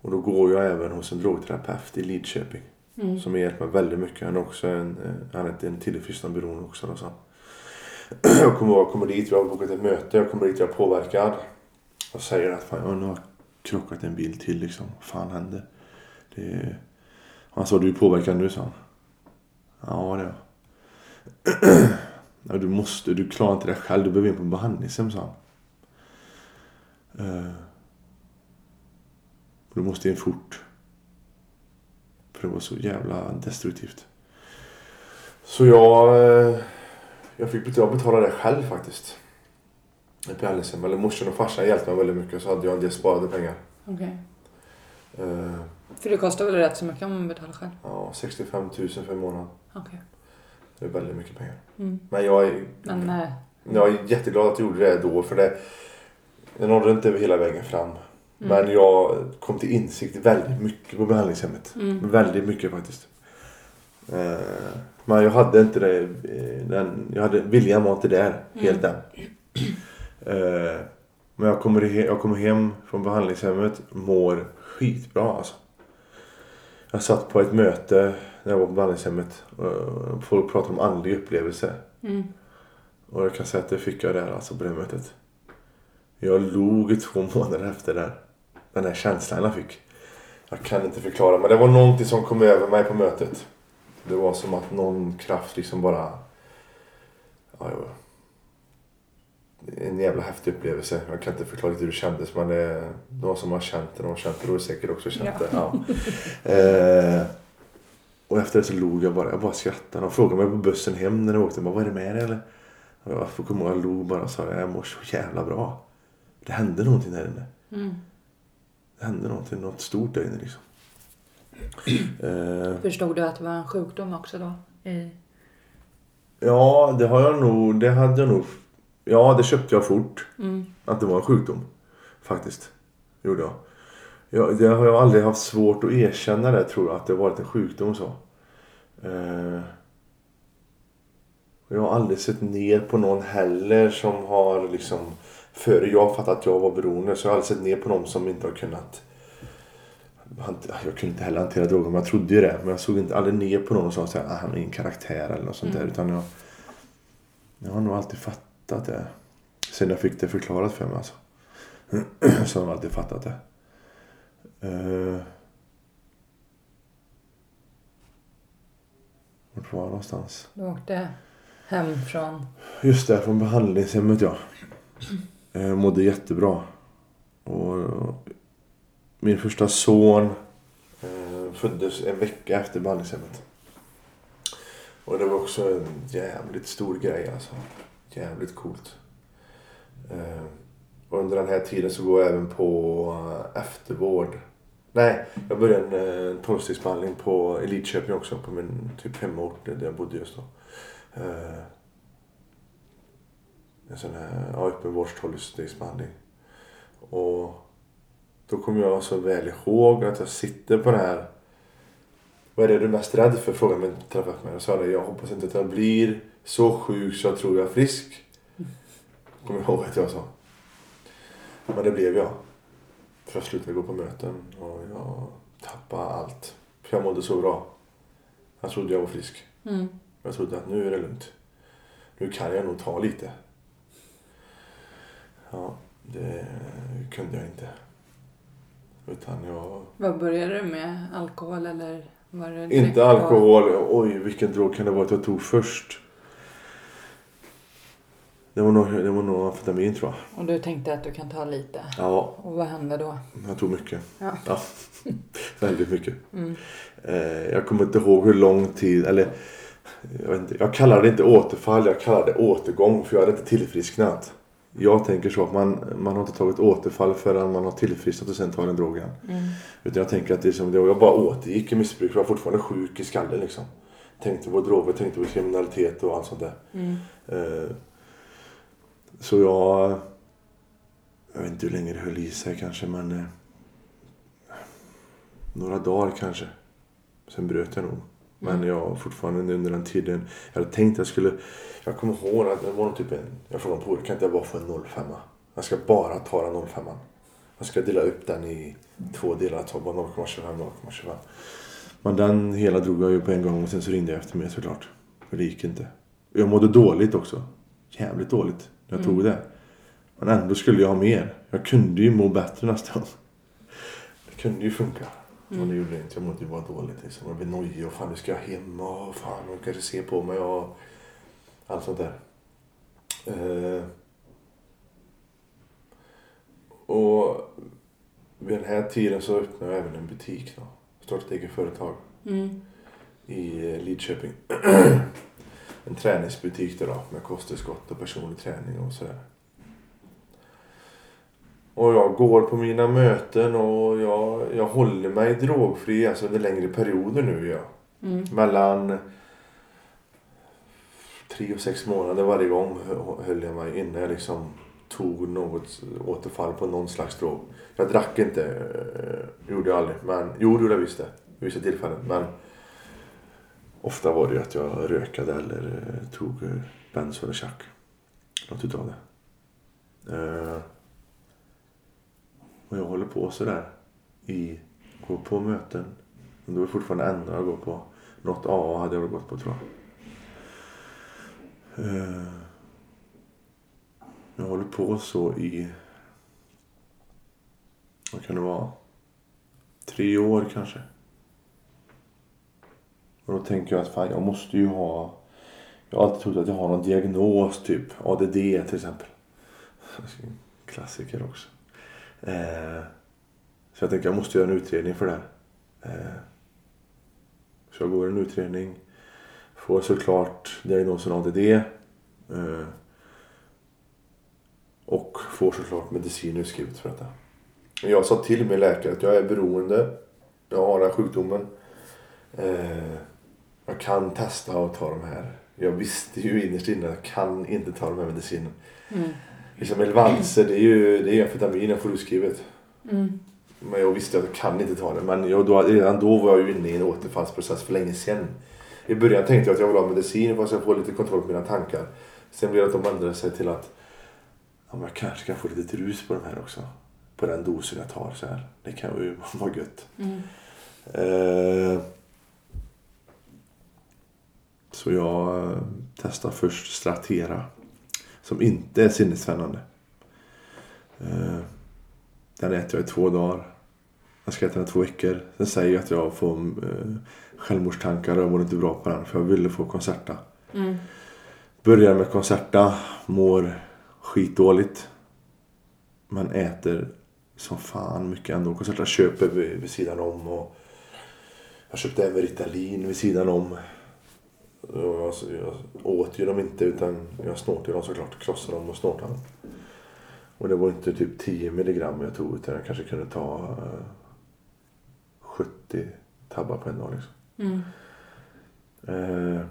och då går jag även hos en drogterapeut i Lidköping. Mm. Som har hjälpt mig väldigt mycket. Han är också en, eh, han är en tillfrisknande beroende också. Då, så. Jag kommer ihåg, jag kommer dit, vi har bokat ett möte, jag kommer dit, jag är påverkad. Och säger att fan, jag nu har jag krockat en bil till liksom. Vad fan hände? Det... Han sa, du är påverkad nu, sa han. Ja, det är jag. du måste, du klarar inte det själv, du behöver in på behandlingshem, sa han. Eh. Du måste in fort. För det var så jävla destruktivt. Så jag... Eh, jag fick jag betala det själv faktiskt. Ett behandlingshem. Eller morsan och farsan hjälpte mig väldigt mycket. Så hade jag en del sparade pengar. Okej. Eh, För det kostar väl rätt så mycket om man betalar själv? Ja, 65 000 för en månad. Okej. Det är väldigt mycket pengar. Mm. Men jag är, Men eh, jag är jätteglad att jag gjorde det då. För det, Jag nådde inte hela vägen fram. Men jag kom till insikt väldigt mycket på behandlingshemmet. Mm. Väldigt mycket faktiskt. Eh, men jag hade inte det. eh, Den, jag hade, viljan var inte där helt än. Eh, men jag kommer, he, jag kommer hem från behandlingshemmet mår skitbra alltså. Jag satt på ett möte när jag var på behandlingshemmet. eh, Folk pratade om andlig upplevelse. Mm. Och jag kan säga att det fick jag där alltså på det mötet. Jag log i två månader efter det. Den här känslan jag fick. Jag kan inte förklara men det var någonting som kom över mig på mötet. Det var som att någon kraft liksom bara... Ja. En jävla häftig upplevelse. Jag kan inte förklara hur det kändes men det... De som har känt det, de har känt det. De har säkert också känt Ja. det. Ja. eh... Och efter det så log jag bara. Jag bara skrattade. De frågade mig på bussen hem när jag åkte. Bara, Vad är det med dig eller? Och jag får komma ihåg jag log bara och sa jag mår så jävla bra. Det hände någonting där inne. Mm. Det hände någonting, något stort där inne liksom. Eh, Förstod du att det var en sjukdom också då? I... ja, det har jag nog, det hade jag nog. Ja, det köpte jag fort. Mm. Att det var en sjukdom. Faktiskt. Gjorde jag. jag. Det har jag aldrig haft svårt att erkänna det tror jag. Att det varit en sjukdom så. Eh, jag har aldrig sett ner på någon heller som har liksom. Före jag fattat att jag var beroende så jag har aldrig sett ner på någon som inte har kunnat. Jag kunde inte heller hantera droger men jag trodde ju det. Men jag såg inte aldrig ner på någon som sa att han har ingen karaktär eller något sånt där. Utan jag, jag har nog alltid fattat det. Sen jag fick det förklarat för mig alltså. Så har jag alltid fattat det. Uh, vart var jag någonstans? Du åkte hem från... Just det, från behandlingshemmet ja. Jag mådde jättebra. Och min första son eh, föddes en vecka efter behandlingshemmet. Och det var också en jävligt stor grej alltså. Jävligt coolt. Eh, och under den här tiden så går jag även på eh, eftervård. Nej, jag började en eh, tolvstegsbehandling på Elitköping också. På min typ hemort där jag bodde just då. Eh, en sån här ja, öppenvårds tolvstegsbehandling. Och då kommer jag så väl ihåg att jag sitter på den här. Vad är det du är mest rädd för? Frågade min terapeut mig. Jag sa det, jag hoppas inte att jag blir så sjuk så jag tror jag är frisk. Kommer jag ihåg att jag sa. Men det blev jag. För jag slutade gå på möten och jag tappade allt. För jag mådde så bra. Jag trodde jag var frisk. Mm. Jag trodde att nu är det lugnt. Nu kan jag nog ta lite. Ja, det kunde jag inte. Utan jag... Vad började du med? Alkohol eller var det Inte på- alkohol. Oj, vilken drog kan det vara att jag tog först? Det var nog, det var nog amfetamin tror jag. Och du tänkte att du kan ta lite? Ja, Och vad hände då? jag tog mycket. Ja. Ja, väldigt mycket. Mm. Eh, jag kommer inte ihåg hur lång tid, eller jag, vet inte, jag kallar det inte återfall, jag kallar det återgång för jag hade inte tillfrisknat. Jag tänker så att man, man har inte tagit återfall förrän man har tillfrisknat och sen tar den drogen. Mm. Utan jag tänker att det är som det, jag bara återgick i missbruk, jag var fortfarande sjuk i skallen liksom. Tänkte på droger, tänkte på kriminalitet och allt sånt där. Mm. Eh, så jag... Jag vet inte hur länge det höll i sig kanske men... Eh, några dagar kanske. Sen bröt jag nog. Men jag fortfarande under den tiden. Jag hade tänkt att jag skulle... Jag kommer ihåg att det var typ en... Jag frågade på kan inte jag bara få en 05 Jag ska bara ta den 05 Jag ska dela upp den i två delar. Ta bara 0,25 0,25. Men den hela drog jag ju på en gång och sen så ringde jag efter mig såklart. För det gick inte. Jag mådde dåligt också. Jävligt dåligt när jag tog det. Men ändå skulle jag ha mer. Jag kunde ju må bättre nästan. Det kunde ju funka. Men det gjorde det inte. Jag mådde ju bara dåligt. Liksom. Jag blev nojig och fan nu ska jag hem och fan de kanske ser på mig och allt sånt där. Eh. Och vid den här tiden så öppnade jag även en butik då. Startade ett eget företag Mm. i eh, Lidköping. en träningsbutik där då med kosttillskott och personlig träning och sådär. Och jag går på mina möten och jag, jag håller mig drogfri alltså under längre perioder nu. Ja. Mm. Mellan tre och sex månader varje gång hö- höll jag mig inne liksom tog något återfall på någon slags drog. Jag drack inte, eh, gjorde jag aldrig. Men, jo, det gjorde jag visst det. Vid vissa tillfällen. Men ofta var det ju att jag rökade eller eh, tog eh, benzo eller tjack. Något utav det. Eh, och jag håller på sådär i, går på möten. Men då är det fortfarande NA jag går på. Något AA hade jag väl gått på tror jag. Eh, jag håller på så i, vad kan det vara? Tre år kanske. Och då tänker jag att fan, jag måste ju ha... Jag har alltid trott att jag har någon diagnos, typ ADD till exempel. Klassiker också. Eh, så jag tänker jag måste göra en utredning för det här. Eh, så jag går en utredning. Får såklart diagnosen ADD. Eh, och får såklart medicin utskrivet för detta. Jag sa till min läkare att jag är beroende. Jag har den här sjukdomen. Eh, jag kan testa och ta de här. Jag visste ju innerst inne att jag kan inte ta de här medicinerna. Mm. Liksom Elvanser, det är ju det är amfetamin jag får utskrivet. Mm. Men jag visste att jag kan inte ta det. Men jag, då, redan då var jag ju inne i en återfallsprocess för länge sedan. I början tänkte jag att jag vill ha medicin för att jag får lite kontroll på mina tankar. Sen blev det att de ändrade sig till att ja, jag kanske kan få lite rus på de här också. På den dosen jag tar. Så här. Det kan ju vara gött. Mm. Eh, så jag eh, testar först Stratera. Som inte är sinnesfrämmande. Eh, den äter jag i två dagar. Jag ska äta den i två veckor. Sen säger jag att jag får eh, självmordstankar och jag mår inte bra på den. För jag ville få Concerta. Mm. Börjar med Concerta. Mår skitdåligt. Men äter som fan mycket ändå. Concerta köper vid, vid sidan om. Och jag köpte även Ritalin vid sidan om. Jag, jag åt ju dem inte utan jag snortade dem såklart. Krossade dem och snortade dem. Och det var inte typ 10 milligram jag tog utan jag kanske kunde ta eh, 70 tabbar på en dag liksom. Mm. Eh,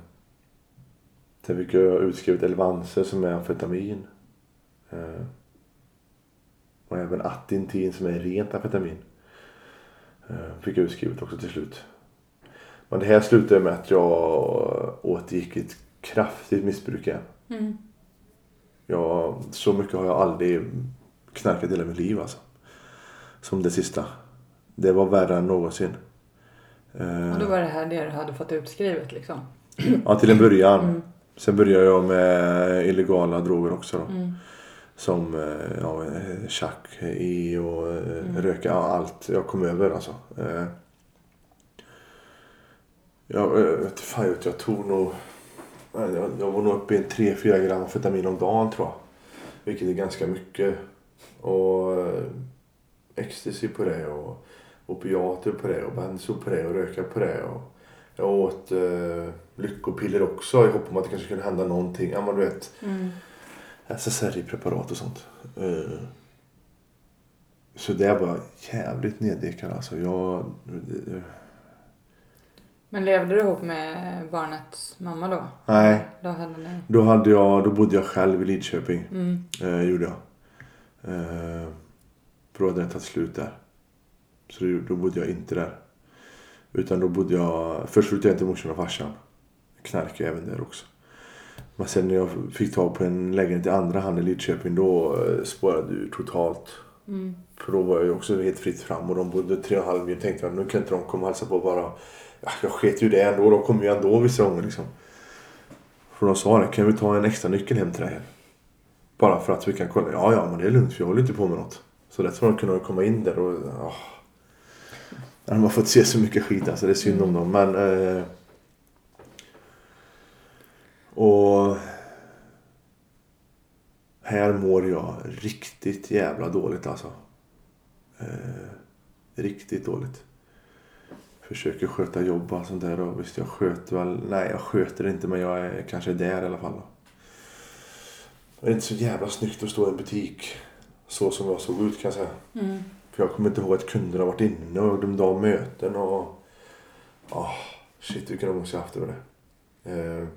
sen fick jag utskrivet Elvanser som är amfetamin. Eh, och även Attintin som är rent amfetamin. Eh, fick jag utskrivet också till slut. Men det här slutade med att jag återgick ett kraftigt missbruk igen. Mm. Jag, så mycket har jag aldrig knarkat hela mitt liv alltså. Som det sista. Det var värre än någonsin. Eh, Och då var det här det du hade fått utskrivet liksom? Ja, till en början. Mm. Sen började jag med illegala droger också. Då. Mm. Som eh, ja, tjack i och eh, Mm. röka. Allt jag kom över alltså. Jag, eh, vet fan, jag, jag tog nog... Jag, jag var nog uppe i en 3-4 gram amfetamin om dagen tror jag. Vilket är ganska mycket. Och eh, ecstasy på det och opiater på det och benzo på det och röka på det. Och jag åt eh, lyckopiller också i hopp om att det kanske kunde hända någonting. Ja men du vet. Mm. SSRI-preparat och sånt. Eh, Så det var jävligt neddäckad alltså. Jag, Men levde du ihop med barnets mamma då? nej, Då hade ni... då, hade jag, då bodde jag själv i Lidköping. Mm. Eh, gjorde jag. Eh, för då hade det tagit slut där. Så då, då bodde jag inte där. Utan då bodde jag... Först flyttade jag till morsan och farsan. Knarkade även där också. Men sen när jag fick tag på en lägenhet i andra hand i Lidköping då eh, spårade ur totalt. Mm. För då var jag ju också helt fritt fram och de bodde tre och en halv mil. tänkte jag nu kan inte de komma och hälsa på bara. Ja, jag sket ju det ändå. De kommer ju ändå vissa gånger liksom. För de sa det, kan vi ta en extra nyckel hem till dig? Bara för att vi kan kolla. Ja, ja, men det är lugnt för jag håller inte på med något. Så därför har de kunde komma in där och... Oh. De har fått se så mycket skit alltså. Det är synd om dem. Men... Eh, och... Här mår jag riktigt jävla dåligt alltså. Eh, riktigt dåligt. Försöker sköta jobb och sånt där och visst jag sköter väl. Nej jag sköter inte men jag är kanske där i alla fall. Då. Det är inte så jävla snyggt att stå i en butik. Så som jag såg ut kan jag säga. Mm. För jag kommer inte ihåg att kunderna varit inne och dömt av möten och... Ah, shit vilken ångest jag haft över det. Eh,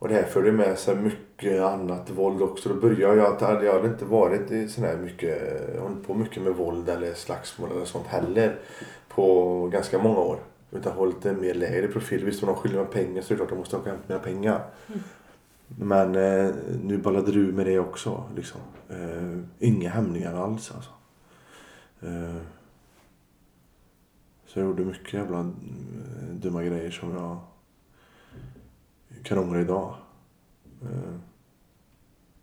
Och det här förde med sig mycket annat våld också. Då började jag att jag hade inte varit sån här mycket, hållit på mycket med våld eller slagsmål eller sånt heller på ganska många år. Utan hållit en mer lägre profil. Visst om de skyller mig pengar så är det klart att jag måste åka hem mina pengar. Mm. Men eh, nu ballade du med det också. Liksom. Eh, inga hämningar alls alltså. Eh, så jag gjorde mycket jävla eh, dumma grejer som jag kan ångra idag. Eh,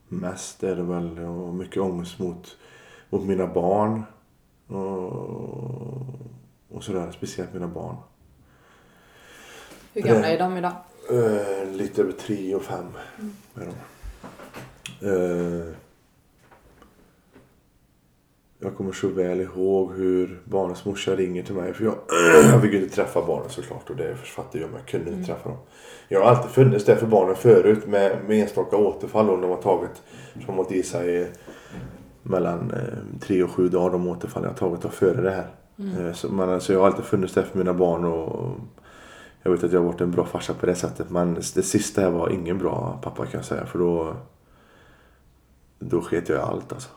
mest är det väl och mycket ångest mot, mot mina barn. Och, och sådär, speciellt mina barn. Hur gamla är de idag? Eh, lite över tre och fem är de. Eh, jag kommer så väl ihåg hur barnens morsa ringer till mig. För jag, jag fick ju inte träffa barnen såklart och det fattar jag men jag kunde inte träffa dem. Jag har alltid funnits där för barnen förut med, med enstaka återfall om de har tagit. Som har i sig mellan eh, tre och sju dagar de återfall jag har tagit och före det här. Eh, så, men, alltså, jag har alltid funnits där för mina barn och jag vet att jag har varit en bra farsa på det sättet. Men det sista här var ingen bra pappa kan jag säga. För då, då sket jag i allt alltså.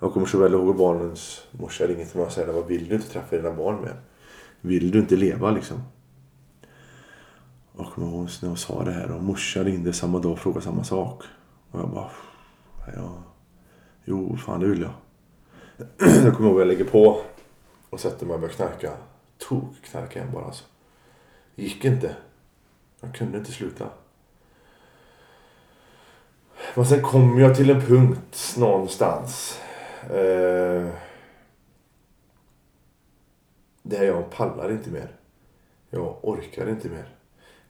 Jag kommer så väl ihåg barnens morsa ringde till mig och sa vad vill du inte träffa dina barn mer? Vill du inte leva liksom? Och kommer ihåg när hon sa det här och morsan ringde samma dag och frågade samma sak. Och jag bara, ja, jo fan det vill jag. jag kommer ihåg att jag lägger på och sätter mig och börjar knarka. Tog knarka igen bara alltså. Gick inte. Jag kunde inte sluta. Men sen kom jag till en punkt någonstans. Eh, där jag pallar inte mer. Jag orkar inte mer.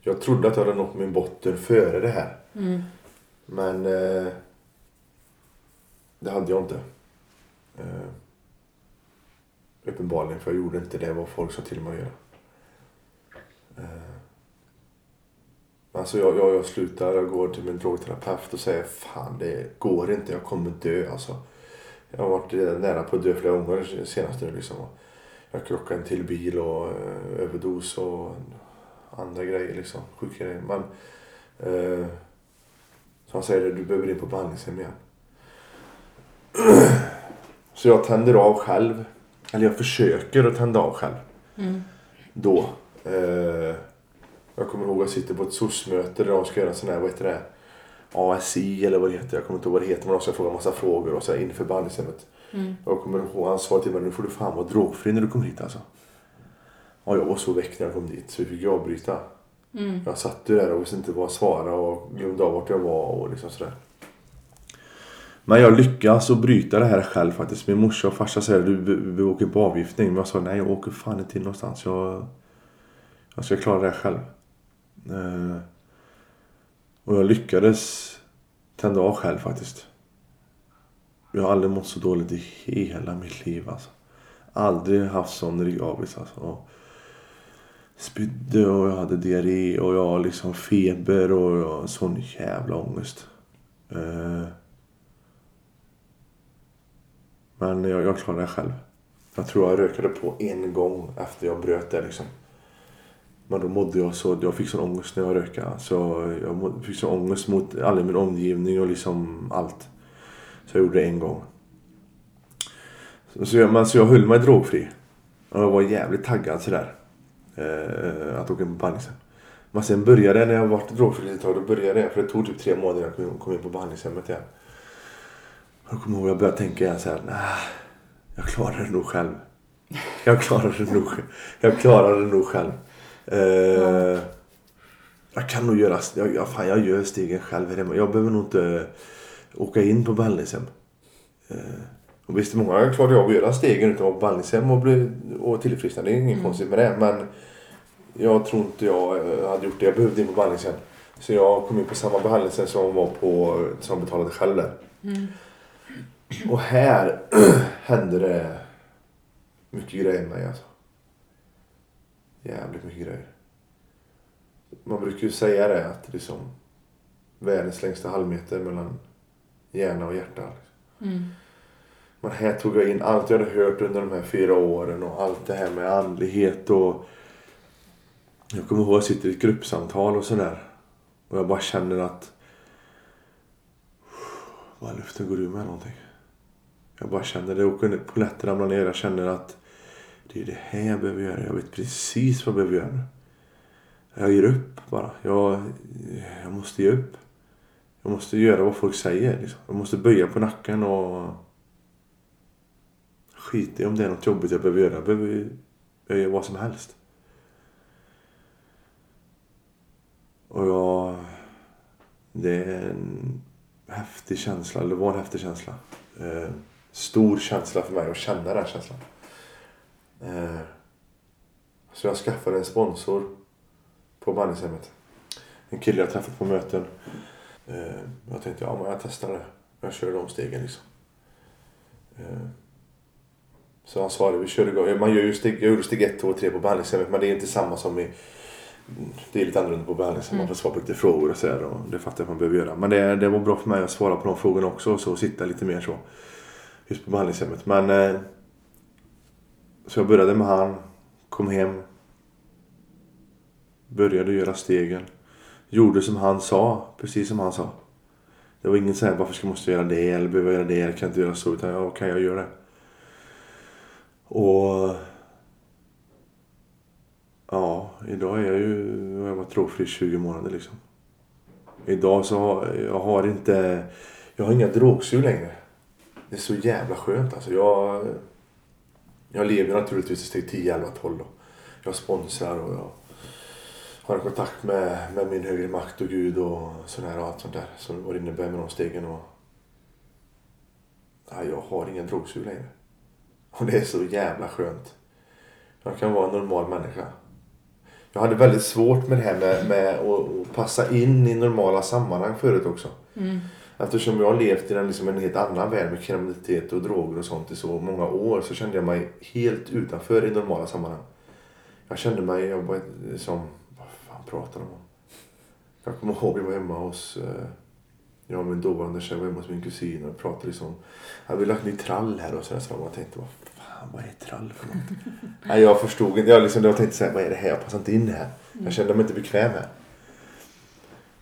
Jag trodde att jag hade nått min botten före det här. Mm. Men eh, det hade jag inte. Eh, uppenbarligen, för jag gjorde inte det vad folk sa till mig att göra. Eh, alltså jag, jag, jag slutar, jag går till min drogterapeut och säger fan det går inte, jag kommer dö alltså. Jag har varit nära på att dö flera gånger senast nu liksom. Jag krockade en till bil och eh, överdos och andra grejer liksom. Sjuka grejer. Men eh, så han säger du behöver in på behandlingshem igen. Så jag tänder av själv. Eller jag försöker att tända av själv. Mm. Då. Eh, jag kommer ihåg att jag sitter på ett SOS-möte där de ska göra en sån här, vad heter det? ASI eller vad det heter. Jag kommer inte ihåg vad det heter. Men de ska fråga en massa frågor och så här inför behandlingshemmet. Mm. Jag kommer ihåg, han sa till mig nu får du fan vara drogfri när du kommer hit alltså. Ja, jag var så väck när jag kom dit så vi fick ju avbryta. Mm. Jag satt ju där och visste inte vad jag svara och glömde av vart jag var och liksom sådär. Men jag lyckas att bryta det här själv faktiskt. Min morsa och farsa säger du vi, vi åker på avgiftning. Men jag sa nej jag åker fan inte till någonstans. Jag, jag ska klara det här själv. Eh, och jag lyckades tända av själv faktiskt. Jag har aldrig mått så dåligt i hela mitt liv alltså. Aldrig haft sån ryggavis alltså. Och spydde och jag hade diarré och jag har liksom feber och jag sån jävla ångest. Eh. Men jag, jag klarade det själv. Jag tror jag rökade på en gång efter jag bröt det liksom. Men då mådde jag så, jag fick sån ångest när jag rökade. Så jag fick sån ångest mot all min omgivning och liksom allt. Så jag gjorde det en gång. Så, jag, men, så jag höll mig drogfri. Och jag var jävligt taggad sådär. Eh, att åka på behandlingshem. Men sen började det, när jag varit drogfri ett tag, då började jag. För det tog typ tre månader innan jag kom- in på behandlingshemmet igen. Jag kommer ihåg jag började tänka igen såhär, nej, jag klarar det nog själv. Jag klarar det nog, själv. jag klarar det nog själv. Eh, Jag kan nog göra, jag, jag, fan, jag gör stegen själv här hemma. Jag behöver nog inte åka in på behandlingshem. Eh, och visst, många klarar av att göra stegen utan att vara behandlingshem och, bli, och tillfriskna. Det är inget konstigt med det. Men jag tror inte jag eh, hade gjort det. Jag behövde in på behandlingshem. Så jag kom in på samma behandlingshem som var på, som betalade själv där. Mm. Och här hände det mycket grejer med mig alltså. Jävligt mycket grejer. Man brukar ju säga det att det är liksom världens längsta halvmeter mellan hjärna och hjärta. Mm. Men här tog jag in allt jag hade hört under de här fyra åren och allt det här med andlighet och jag kommer ihåg att jag sitter i ett gruppsamtal och sådär. Och jag bara känner att... Bara luften går ur med någonting. Jag bara känner det. Och polletten ramlar ner. Jag känner att det är det här jag behöver göra. Jag vet precis vad jag behöver göra. Jag ger upp bara. Jag, jag måste ge upp. Jag måste göra vad folk säger. Liksom. Jag måste böja på nacken och skita i om det är något jobbigt jag behöver göra. Jag behöver jag gör vad som helst. Och jag... Det är en häftig känsla. Eller var en häftig känsla. Eh, stor känsla för mig att känna den känslan. Eh, så jag skaffade en sponsor på behandlingshemmet. En kille jag träffat på möten. Eh, jag tänkte, ja men jag testar det. Jag kör de stegen liksom. Eh, så han svarade, vi kör igång. Man gör ju steg, jag gjorde steg 1, 2 och 3 på behandlingshemmet men det är inte samma som i det är lite annorlunda på behandlingshemmet. Mm. Man får svara på lite frågor och sådär. Och det fattar jag att man behöver göra. Men det, det var bra för mig att svara på de frågorna också. Och så sitta lite mer så. Just på behandlingshemmet. Men... Så jag började med han. Kom hem. Började göra stegen. Gjorde som han sa. Precis som han sa. Det var inget såhär, varför ska jag måste göra det? Eller behöver jag göra det? Eller kan jag inte göra så? Utan ja, kan jag göra det? Och... Ja, idag är jag ju... Jag har varit drogfri i 20 månader liksom. Idag så har jag har inte... Jag har inga drogsug längre. Det är så jävla skönt alltså. Jag... Jag lever naturligtvis i steg 10, 11, 12 då. Jag sponsrar och jag har kontakt med, med min högre makt och Gud och sådär och allt sånt där. Som vad det innebär med de stegen och... Ja, jag har ingen drogsug längre. Och det är så jävla skönt. Jag kan vara en normal människa. Jag hade väldigt svårt med det här med, med att, passa in i normala sammanhang förut också. Mm. Eftersom jag har levt i en, liksom en helt annan värld med kriminalitet och droger och sånt i så många år så kände jag mig helt utanför i normala sammanhang. Jag kände mig, jag var som, vad fan pratar de om? Jag kommer ihåg, jag var hemma hos, eh, jag och min dåvarande tjej var hemma hos min kusin och pratade liksom, jag vill lagt ny trall här och sådär. Så jag tänkte, vad fan vad är trall för något? Nej, jag förstod inte. Jag, liksom, jag tänkte säga, vad är det här? Jag passar inte in här. Jag kände mig inte bekväm här.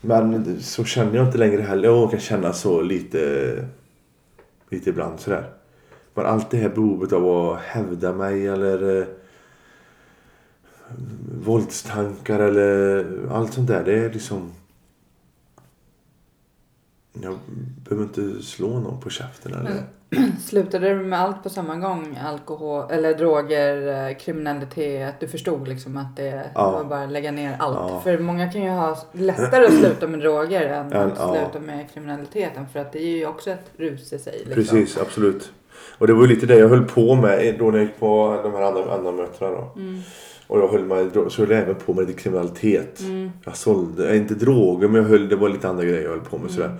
Men så känner jag inte längre heller. Jag kan känna så lite, lite ibland sådär. Men allt det här behovet av att hävda mig eller eh, våldstankar eller allt sånt där. Det är liksom jag behöver inte slå någon på käften eller... Mm. Slutade du med allt på samma gång? Alkohol, eller droger, eh, kriminalitet? Du förstod liksom att det ja. var bara att lägga ner allt. Ja. För många kan ju ha lättare att sluta med droger än att ja. sluta med kriminaliteten. För att det är ju också ett rus i sig. Liksom. Precis, absolut. Och det var ju lite det jag höll på med då när jag gick på de här andra, andra mötena då. Mm. Och jag höll, mig, så höll jag även på med lite kriminalitet. Mm. Jag sålde, inte droger men jag höll, det var lite andra grejer jag höll på med mm. sådär.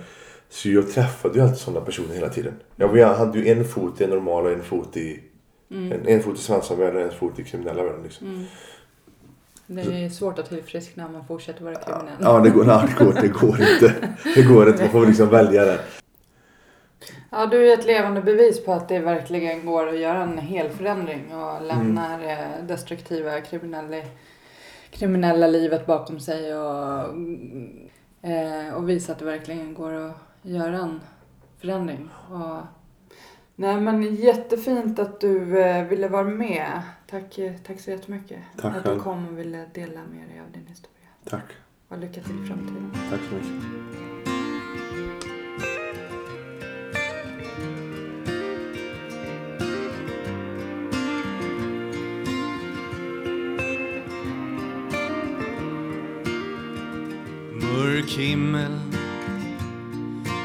Så jag träffade ju alltid sådana personer hela tiden. Jag hade ju en fot i en normal och en fot i mm. en, en fot i svenska-världen och en fot i kriminella världen. Liksom. Mm. Det är svårt att tillfriskna om man fortsätter vara kriminell. Ja, det går, nej, det går, det går inte. Det går inte. Man får liksom välja det. Ja, du är ett levande bevis på att det verkligen går att göra en hel förändring och lämna mm. det destruktiva kriminella, kriminella livet bakom sig och, eh, och visa att det verkligen går att göra en förändring. Och, nej men jättefint att du eh, ville vara med. Tack, tack så jättemycket. Tack att du kom och ville dela med dig av din historia. Tack. Och lycka till i framtiden. Tack så mycket. Mörk himmel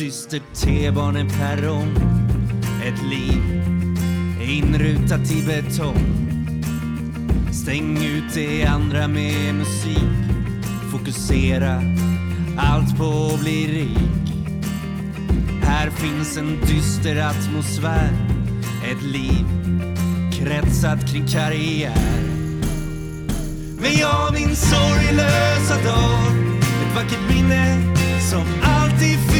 dyster typ T-baneperrong Ett liv inrutat i betong. Stäng ut det andra med musik. Fokusera allt på att bli rik. Här finns en dyster atmosfär. Ett liv kretsat kring karriär. Men jag min sorglösa dag. Ett vackert minne som alltid finns